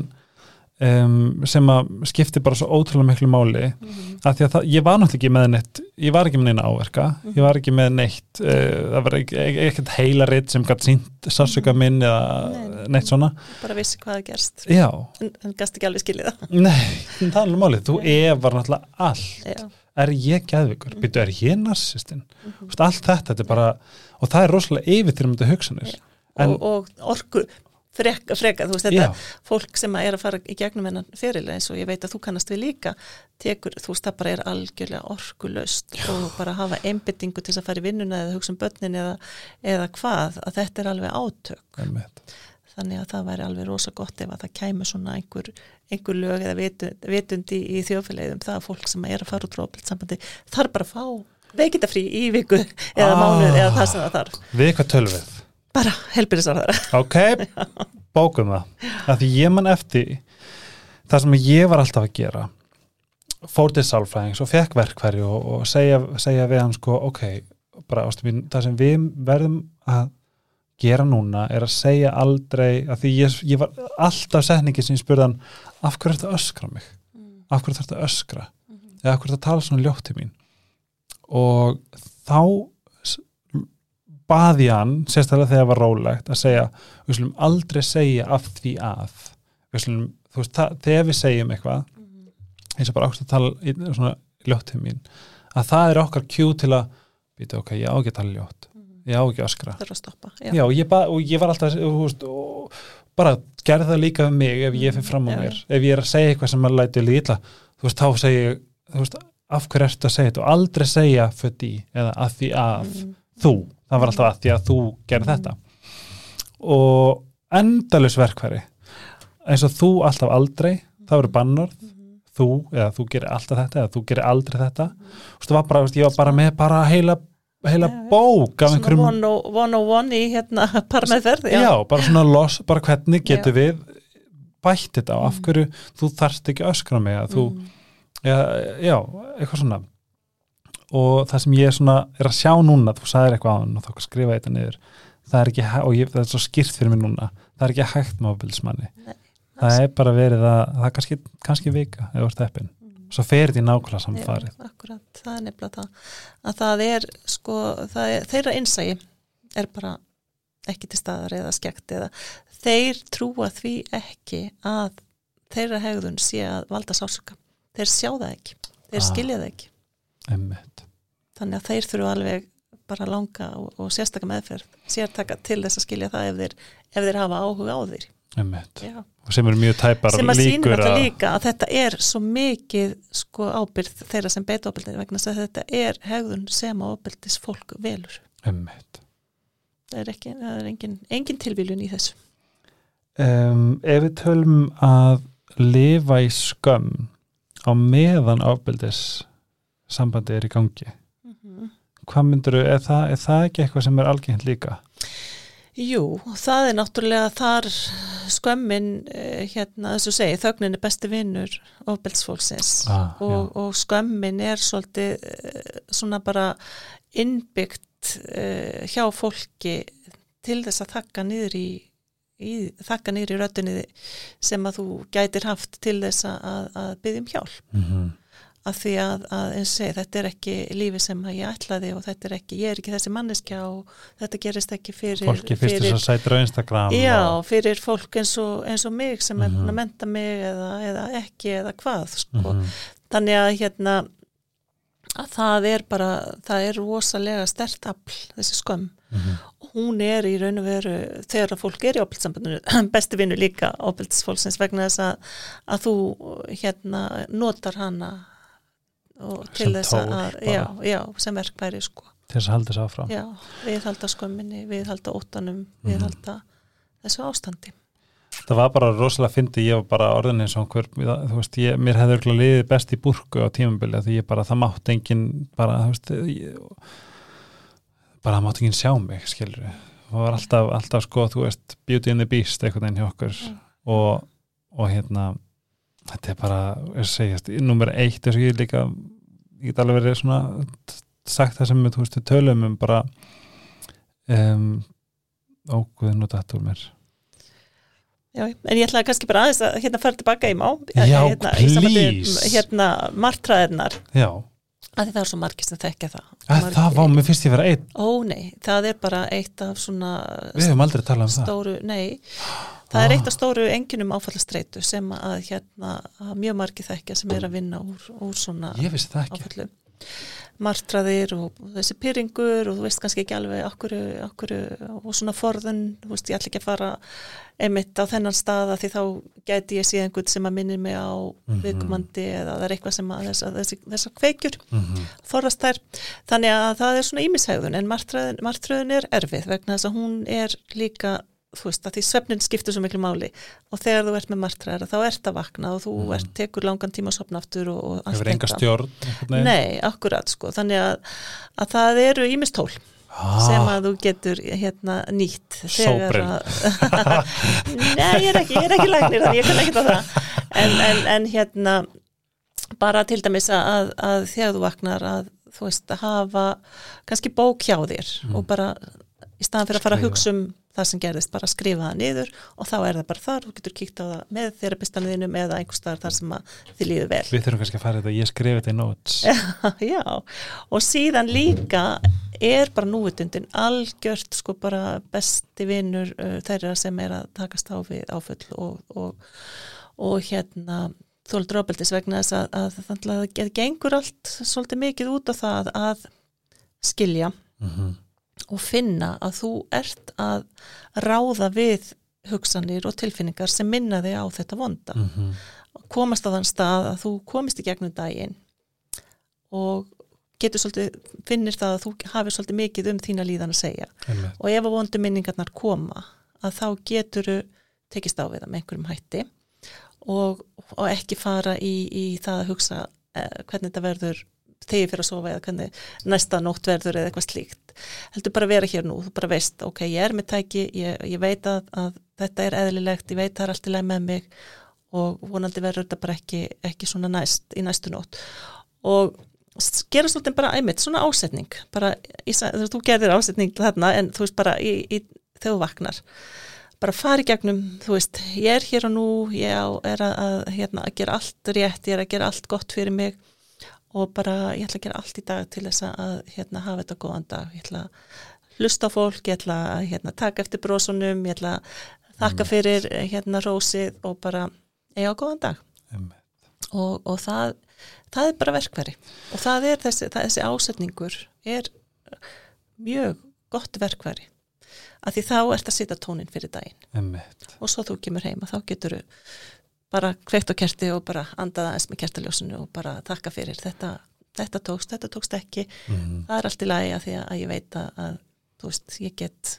um, sem að skipti bara svo ótrúlega miklu máli mm -hmm. af því að það, ég var náttúrulega ekki með neitt ég var ekki með neina áverka, Mhm. ég var ekki með neitt uh, það var ekki- ekkert heilaritt sem gætt sínt sársöka minn eða Nei, nei. neitt svona bara vissi hvað það gerst já, en, en gast ekki alveg skilið það nei, það er alveg málið þú efar náttúrulega allt já, er ég geðvikur, Mhm. byrju er ég narsistinn mhm. Allt þetta, þetta bara og það er rosalega yfirþyrmyndu hugsanir Já. en, og, og orku freka, freka, þú veist já, þetta fólk sem er að fara í gegnum hennan fyrirlega eins og ég veit að þú kannast við líka tekur, þú veist það bara er algjörlega orkulöst og bara hafa einbyttingu til að fara í vinnuna eða hugsa um börnin eða, eða hvað, að þetta er alveg átök. Einmitt. þannig að það væri alveg rosa gott ef að það kæmi svona einhver, einhver lög eða vitund, vitundi í þjóðfélagum það að fólk sem er að fara út rópilt sambandi þarf bara að fá veikitafrí í viku eða Ah. mánuð eða það sem það þarf bara helbyrðisarðara ok, bókum það. Að því ég man eftir það sem ég var alltaf að gera. Fór til sálfræðings og fekk verkværi og, og segja, segja við hann sko ok, bara ástu mín, það sem við verðum að gera núna er að segja aldrei að því ég, ég var alltaf setningi sem ég spurði hann af hverju að öskra mig? Af hverju þetta öskra? Eða af hverju þetta tala svona ljótt til mín? Og þá baði hann sérstaklega þegar það var rólegt að segja við slum aldrei segja af því að. Við slum, þú veist, það, þegar við segjum eitthvað eins og bara ákveð að tala svona ljótt til mín að það er okkar kjú til að býta ok, ég á ekki að tala ljótt. Ég á ekki að öskra. Þarf að stoppa já, ég ba, og ég var alltaf þú veist, og bara gerði það líka um mig ef ég fyrir fram á Já, mér. ef ég er að segja eitthvað sem maður læti líla þú veist, þá segi ég þú veist, af hverju ertu að segja þetta? Og aldrei segja fyrir því eða að því að Mhm. þú, það var alltaf að því að þú gerði þetta og endalus verkfæri eins og þú alltaf aldrei það eru bannorð, þú eða þú gerir alltaf þetta eða þú gerir aldrei þetta þú veist, það var bara, ég var bara með bara heila, heila Já, já. bók af einhverjum one oh- one on one í hérna parmeðferð já. bara svona los, bara hvernig getur Já. við bætt þetta og af Mm. hverju þú þarft ekki öskra mig að þú, Mm. já, já, eitthvað svona og það sem ég svona er að sjá núna, þú sagðir eitthvað á hann og þá skrifa ég þetta niður það er ekki, og ég, það er svo skýrt fyrir mig núna það er ekki hægt með ábyrðismanni Nei. það er bara verið að það er kannski, kannski vika eða úr steppin Mm. svo fer þetta í nákvæmlega samfarið akkurat, það er nefnilega það að það er sko það er, þeirra innsægi er bara ekki til staðar eða skekt eða þeir trúa því ekki að þeirra hegðun sé að valda sásöka þeir sjá það ekki, þeir Ah. skilja það ekki Einmitt. Þannig að þeir þurfa alveg bara langa og, og sérstaka meðferð sértaka til þess að skilja það ef þeir, ef þeir hafa áhuga á þeir og sem eru mjög tæpar sem að líkur þetta líka að þetta er svo mikið sko ábyrð þeirra sem beita ábyrðin vegna þess að þetta er hegðun sem ábyrðis fólk velur. Einmitt. það er, ekki, það er engin, engin tilvílun í þessu. Um, ef við tölum að lifa í skömm á meðan ábyrðis sambandi er í gangi hvað myndur er það, er það ekki eitthvað sem er algengt líka? Jú, það er náttúrulega þar skömmin eh, hérna þess að segja, þögnin er besti vinnur ofbeldsfólksins Ah, og, og skömmin er svolítið eh, svona bara innbyggt uh, hjá fólki til þess að þakka niður í, í þakka niður í röttunni sem að þú gætir haft til þess að, að byggja um hjálp. Mm -hmm. Af því að, að segi, þetta er ekki lífi sem að ég ætlaði og þetta er ekki, ég er ekki þessi manneskja og þetta gerist ekki fyrir fólki fyrst þess að sætur á Instagram Já, og, fyrir fólk eins og, eins og mig sem er Mhm. búin að menta mig eða, eða ekki eða hvað sko. Mhm. þannig að hérna að það er bara, það er rosalega stert afl, þessi skömm Mhm. og hún er í raun og veru þegar að fólk er í ábyrgdsambandinu besti vinnu líka ábyrgdsfólksins vegna þess að, að þú hérna notar hana Sem þess tól að, já, já, sem verkværi sko til þess að halda þess áfram Já, við halda skömminni, við halda óttanum, Mhm. við halda þessu ástandi. það var bara rosalega fyndi, ég var bara orðin eins og einhver, þú veist, ég, mér hefði örugglega liðið best í burku á tímabili því ég bara, það mátt enginn bara, þú veist ég, bara það mátt enginn sjá mig, skilur það var alltaf, alltaf sko, þú veist Beauty and the Beast, einhvern veginn hjá okkur Já. og, og hérna þetta er bara, ég segjast nummer eitt, þess að ég líka ég get alveg verið svona sagt það sem við, þú veist, við tölum um bara um, óguðin og datur mér. Já, en ég ætlaði kannski bara aðeins að hérna fara tilbaka í má Já, hérna, please. hérna martraðirnar. Já, að það er svo margir sem þekkja það. Að það var, mér finnst ég vera einn. Ó nei, það er bara eitt af svona Við höfum aldrei talað um það. stóru, nei það er eitt af stóru enginum áfallastreitu sem að hérna að mjög margir þekkja sem er að vinna úr, úr svona áfallu martraðir og þessi pyrringur og þú veist kannski ekki alveg okkur, okkur og svona forðun, þú veist ég ætla ekki að fara einmitt á þennan staða því þá gæti ég sé einhvern sem að minni mig á Mhm. viðkomandi eða það er eitthvað sem að þessar þessi, þessa kveikjur Mhm. forðast þær, þannig að það er svona ímishegðun en martröðin, martröðin er erfið vegna þess að hún er líka þú veist að því svefnin skiptur svo miklu máli. Og þegar þú ert með martröðara þá ert að vakna og þú ert, tekur langan tíma að sopna aftur og, og allt Mhm. Veginn? Nei, akkurat sko, þannig að, að það eru ímistól Ah, sem að þú getur hérna nýtt að Nei, ég er ekki, ég er ekki læknir þannig ég kann ekki það. En, en, en hérna bara til dæmis að, að þegar þú vaknar að þú veist að hafa kannski bók hjá þér og bara í staðan fyrir að fara að hugsa um það sem gerðist, bara skrifa það niður og þá er það bara þar, þú getur kíkt á það með þerapistanum þínum eða einhvers staðar þar sem þið líður vel. Við þurfum kannski að fara þetta, ég skrifi þetta í notes. Já, og síðan líka er bara núvitundin algjört sko bara besti vinnur uh, þeirra sem er að takast á við áfull og, og, og hérna þóldur ábeldis vegna þess að, að þannig að það gengur allt svolítið mikið út á það að skilja. Mhm. Og finna að þú ert að ráða við hugsanir og tilfinningar sem minna þig á þetta vonda Mhm. komast á þann stað að þú komist í gegnum daginn og getur svolítið, finnir það að þú hafið svolítið mikið um þína líðan að segja Einmitt. og ef að vondu minningarnar koma að þá getur tekist á við það með einhverjum hætti og, og ekki fara í, í það að hugsa eh, hvernig þetta verður þegar fyrir að sofa eða hvernig næsta nótt verður eða eitthvað slíkt. Heldur bara að vera hér nú, þú bara veist ok, ég er með tæki, ég, ég veit að, að þetta er eðlilegt, ég veit það er allt í leið með mig og vonandi verður þetta bara ekki, ekki svona næst í næstu nótt. Og gera svolítið bara einmitt svona ásetning bara, sa- þú gerðir ásetning þarna en þú veist bara í, í, þegar þú vaknar bara fari gegnum, þú veist, ég er hér og nú ég er að, að, hérna, að gera allt rétt, ég er að gera allt gott fyrir mig og bara ég ætla að gera allt í dag til þess að hérna, hafa þetta góðan dag, ég ætla að hlusta fólk, ég ætla að hérna, taka eftir brosunum, ég ætla að þakka fyrir hérna rósið og bara eiga góðan dag. Og, og það, það er bara verkveri og það er þessi, það, þessi ásetningur er mjög gott verkveri að því þá ert að sitja tónin fyrir daginn. Einmitt. og svo þú kemur heima þá getur bara kveikt á kerti og bara andaða eins með kertaljósinu og bara takka fyrir. Þetta, þetta tókst, þetta tókst ekki. Mhm. það er allt í lagi að því að ég veit að, að þú veist, ég get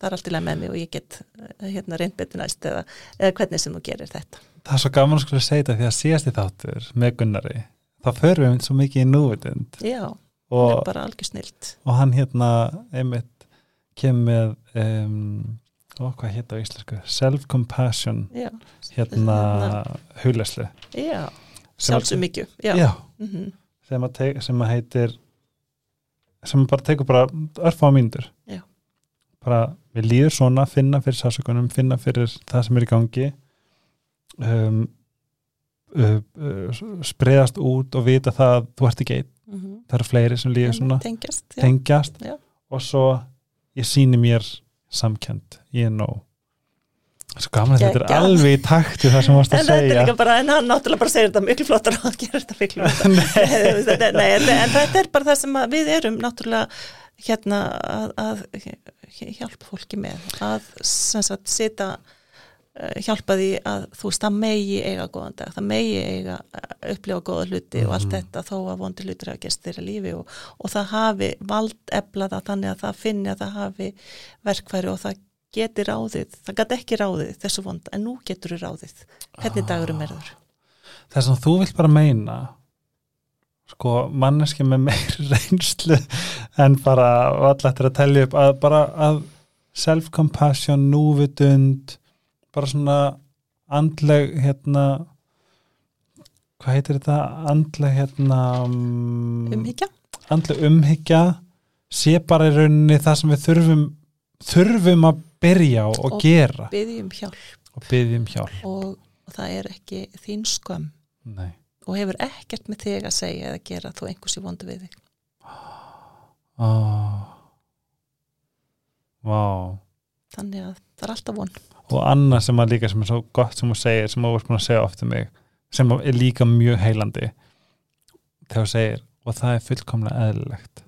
það er allt í lagi með mig og ég get eh, hérna reynd betur næst eða, eða hvernig sem þú gerir þetta. Það er svo gaman að skulle segja þetta því að síðasti þáttur með Gunnari þá förum við um svo mikið í núvitund. Já, það er bara algjör snilt. og hann hérna einmitt kemur með um, ó, hvað hétt á íslensku? Self-compassion. Hérna að- sjálfsum mikið. Já, Mhm. sem, að heitir sem bara tekur bara örfa á mínútur. Já. bara við líður svona finna fyrir sásökunum, finna fyrir það sem er í gangi. Um, uh, uh, spreðast út og vita það að þú ert ekki einn, Mhm. það eru fleiri sem líður svona. tengjast tengjast. Og svo ég síni mér samkend, ég er nóg svo gaman að þetta er alveg í takt við það sem varst en að þetta er segja. líka bara, en hann náttúrulega bara segir þetta miklu flottar og hann gerir þetta miklu flottar en, en þetta er bara það sem að við erum náttúrulega hérna að, að hjálpa fólki með að sem sagt sita hjálpa því að þú veist það megi eiga góðan dag, það megi eiga eh, upplifa góða hluti og allt Mhm. þetta þó að vondi hlutir hafa gest þeirra lífi og, og það hafi vald eflaða þannig að það finni að það hafi verkfæri og það geti ráðið, það gæti ekki ráðið þessu vonda, en nú getur þú ráðið. Hvernig dagurum er þur það sem þú vilt bara meina sko manneski með meiri reynslu en bara allir eftir að telja upp að bara að self-compassion, núvitund bara svona andleg hérna hvað heitir þetta? Andleg hérna um, umhyggja? andleg umhyggja sé bara í rauninni það sem við þurfum þurfum að byrja á og, Og gera. byggjum hjálp. Og byggjum hjálp. Og, það er ekki þín skömm. Nei. og hefur ekkert með þig að segja eða gera þú einhvers í vondu við þig. Oh. Vá. Þannig að það er alltaf von og annað sem að líka sem er svo gott sem þú segir, sem þú ert búin að segja oft um mig sem er líka mjög heilandi þegar þú segir og það er fullkomlega eðlilegt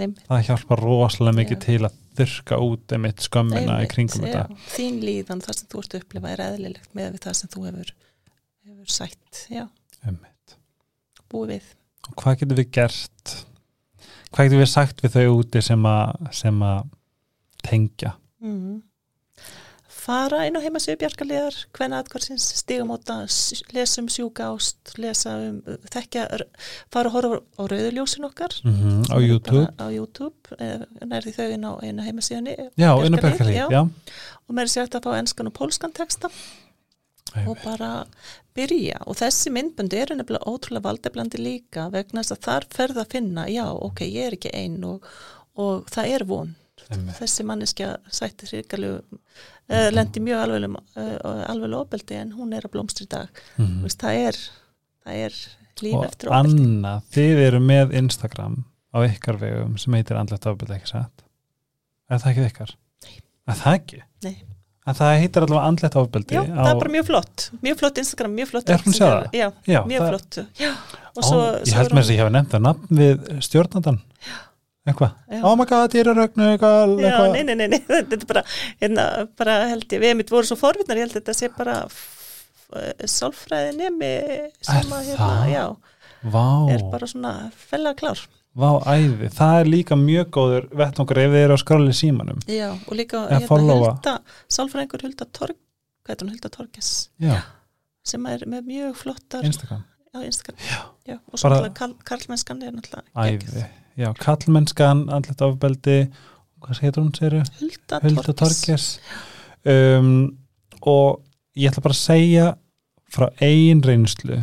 Einmitt. það hjálpar rosalega mikið Já. til að þurka út einmitt skömmina í kringum já. þetta þín líðan, það sem þú ert að upplifa er eðlilegt með það sem þú hefur, hefur sætt, já, búið við og hvað getur við gert hvað getur við sagt við þau úti sem að tengja mm. Fara inn á heimasíðu bjarkaliðar hvenna atkvarsins, stigum átta lesum sjúka ást, lesa um þekkja, fara að horfa á rauðuljósin okkar. Mm -hmm, á YouTube. á YouTube, eh, nærði þau inn á einu heimasíðunni já, inn á já. og mér er sér að fá enskan og pólskan texta. Og bara byrja. Og þessi myndböndi eru nefnilega ótrúlega valdeblandi líka vegna þess að þar ferð að finna já, ok, ég er ekki einn og, og það er von Einmitt. þessi manneskja sætti sérgalu uh, lendi mjög alvegum uh, alveg ofbeldi en hún er að blómstri dag Mhm. Vist, það er það er líf og eftir ofbeldi Anna, þið eru með Instagram á ykkar vegum sem heitir andlegt ofbeldi ekki satt er það ekki ykkar? Nei. er það ekki? Nei. en það heitir allavega andlegt ofbeldi já, á... það er bara mjög flott mjög flott Instagram, mjög flott að já, já, mjög það... flott já. og Ó, svo, ég held þess að ég hef nefnt það nafn við stjórnandan eitthvað, oh my god, ég er að rögnu eitthvað, eitthvað. nei, nei, nei, nei, þetta er bara, hérna, bara held ég, við mitt voru svo forvitnar, ég held þetta sé bara sálfræði nemi sem að, hérna, já, Vá, er bara svona fellega klár. vá, æði það er líka mjög góður vettvangur ef þið eru á skróli símanum. Já, og líka, Eða hérna. Hulda, sálfræðingur Hulda Torg, hvað er hún, Hulda Torges, já, sem er með mjög flottar Instagram, á Instagram, Já. já, og svo náttúrulega Karl, Karlmennskan er náttúrulega æði já, kallmennskan, andlegt ofbeldi hvað heitir hún, segir Hulda, Hulda. Torges um, og ég ætla bara að segja frá eigin reynslu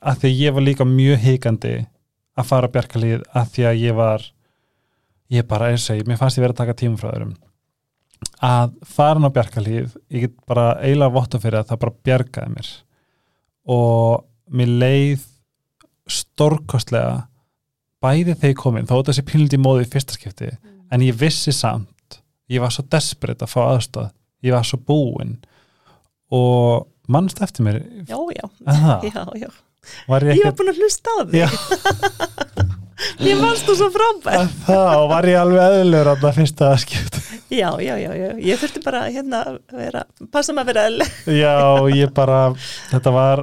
að því ég var líka mjög hikandi að fara bjarkalíð að því að ég var ég bara er segja, mér fannst ég verið að taka tímum frá þeirum að fara á bjarkalíð ég get bara eiginlega votta fyrir að það bara bjargaði mér. Og mér leið stórkostlega bæði þegar ég kom inn, þó þessi pínliti móði í fyrsta skipti en ég vissi samt ég var svo desperate að fá aðstóð ég var svo búinn og mannst eftir mér Já, já, já, já. var ég Ég var ekki búin að hlusta á því. Ég varst þú svo frábær. þá var ég alveg eðlur á það fyrsta skipt Já, já, já, já, ég þurfti bara hérna að vera, passa maður að vera eðli. já, ég bara, þetta var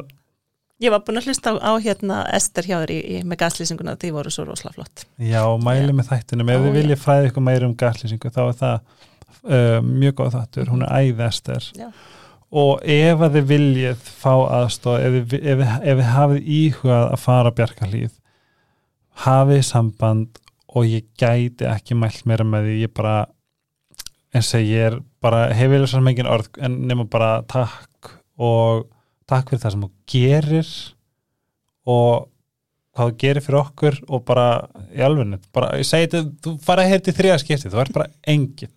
Ég var búin að hlusta á, á hérna Ester hjá þér í, í, með gaslýsinguna því voru svo rosalega flott. já, mæli með þættinum. Ef þið viljið fræði ykkur meira um gaslýsingu þá er það uh, mjög góð þáttur, hún er æðester Já. og ef þið viljið fá aðstóð ef, þið- ef, ef, ef þið hafið íhugað að fara að bjarkarlíð hafið samband og ég gæti ekki mælt meira með því. Ég bara eins og ég er bara hef vel svo mengin orð en nema bara takk og takk fyrir það sem þú gerir og hvað þú gerir fyrir okkur og bara í alveg bara, ég segi þetta, þú fara hér til þriða skipti, þú ert bara engill.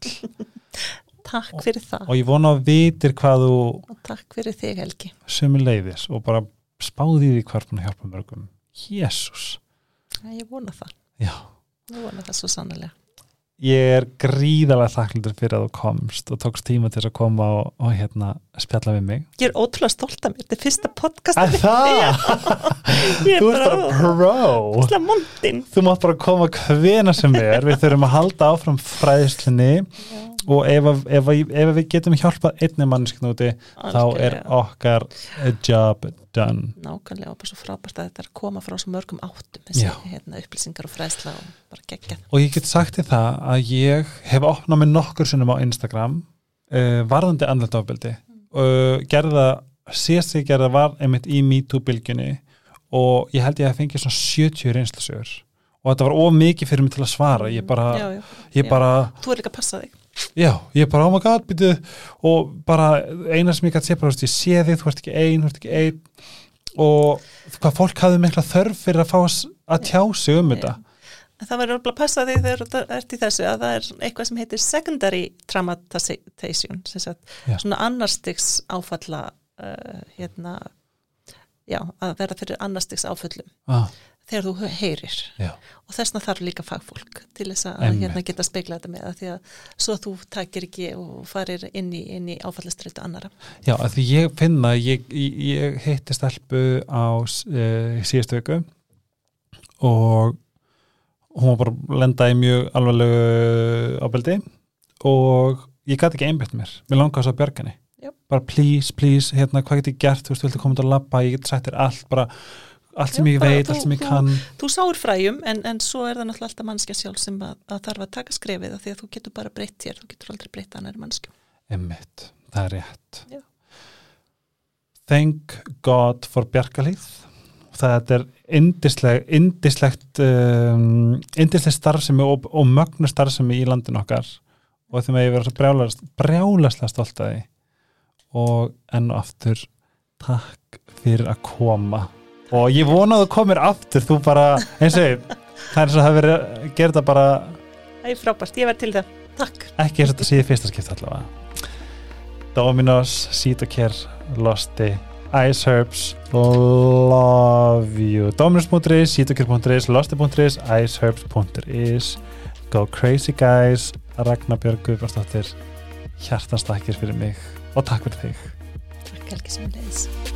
Takk fyrir það. Og ég vona að vitir hvað þú og takk fyrir þig Helgi. sömu leiðis og bara spáði því hvað er búin að hjálpa mörgum. Jésús, Ég vona það, já. Ég vona það svo sannlega. Ég er gríðalega þakklundur fyrir að þú komst og tókst tíma til þess að koma og, og hérna spjalla við mig. Ég er ótrúlega stolt af mér, þetta er fyrsta podcast. að það, þú ert bara pro. þú mátt bara koma hvena sem er. Við þurfum að halda áfram fræðslunni. Og ef, ef, að- ef við getum hjálpað einni mannskinn úti þá er okkar job done Nákvæmlega og bara svo frábært að þetta er að koma frá svo mörgum áttum þessi hérna, upplýsingar og fræðsla og bara geggjað. og ég get sagt þér það að ég hef opnað mig nokkur sinnum á Instagram uh, varðandi andlet ofbeldi uh, gerða, síðast ég gerða var einmitt í MeToo-bylgjunni og ég held ég að fengið svona 70 reynslusögur og þetta var of mikið fyrir mig til að svara ég bara, já, já. ég já. bara Þú er líka að passa þig. Já, ég bara, oh my god, býtu og bara, eina sem ég gæti sé bara, veist, ég sé þig, þú ert ekki ein, þú ert ekki ein og hvað fólk hafði mikla þörf fyrir að fá að tjá sig um þetta. Það verður alveg að passa því þegar þú ert í þessu að það er eitthvað sem heitir secondary traumatization sagt, svona annarstiks áfalla uh, hérna já, að verða fyrir annarstiks áföllum ah. Þegar þú heyrir. Já. og þessna þarf líka fagfólk til þess að hérna, geta speikla þetta með því að svo þú takir ekki og farir inn í, í áfallastreitu annara Já, að því ég finna ég, ég heitti stelpu á uh, síðustu vöku og hún var bara lendað í mjög alvarlegu ábeldi og ég gæti ekki einbætt mér. Mér langar þess að björga henni. Bara please, please, hérna, hvað get ég gert? Þú veist, viltu koma til að labba, ég get þér allt bara, allt sem Já, ég veit, þú, allt sem ég kann Þú, þú sáur fræjum, en, en svo er það náttúrulega alltaf mannskja sjálf sem að, að þarf að taka skrefið því að þú getur bara breytt hér, þú getur aldrei breytt annari mannskjum Emmitt, það er rétt. Já. Thank God for Bjarkalíð það er indisleg, indislegt um, indislegt starfsemi og, og mögnu starfsemi í landin okkar. Og því með ég verður brjálast, brjálaslega stolt að því. Og enn og aftur takk fyrir að koma og ég vonaðu að komir aftur þú bara, eins og ég það er eins og það að gera þetta bara Það er frábært, ég verð til það, takk. Ekki eins og þetta síði fyrsta skipt allavega. Dominos, Sítokær Losti Ice Herbs Love you. Dominus.is, Sítokir.is, Losti.is Iceherbs.is Go crazy guys. Ragnar Björg Guðbjörnsdóttir Hjartanstakir fyrir mig. Og takk fyrir þig. Takk Helgi leiðis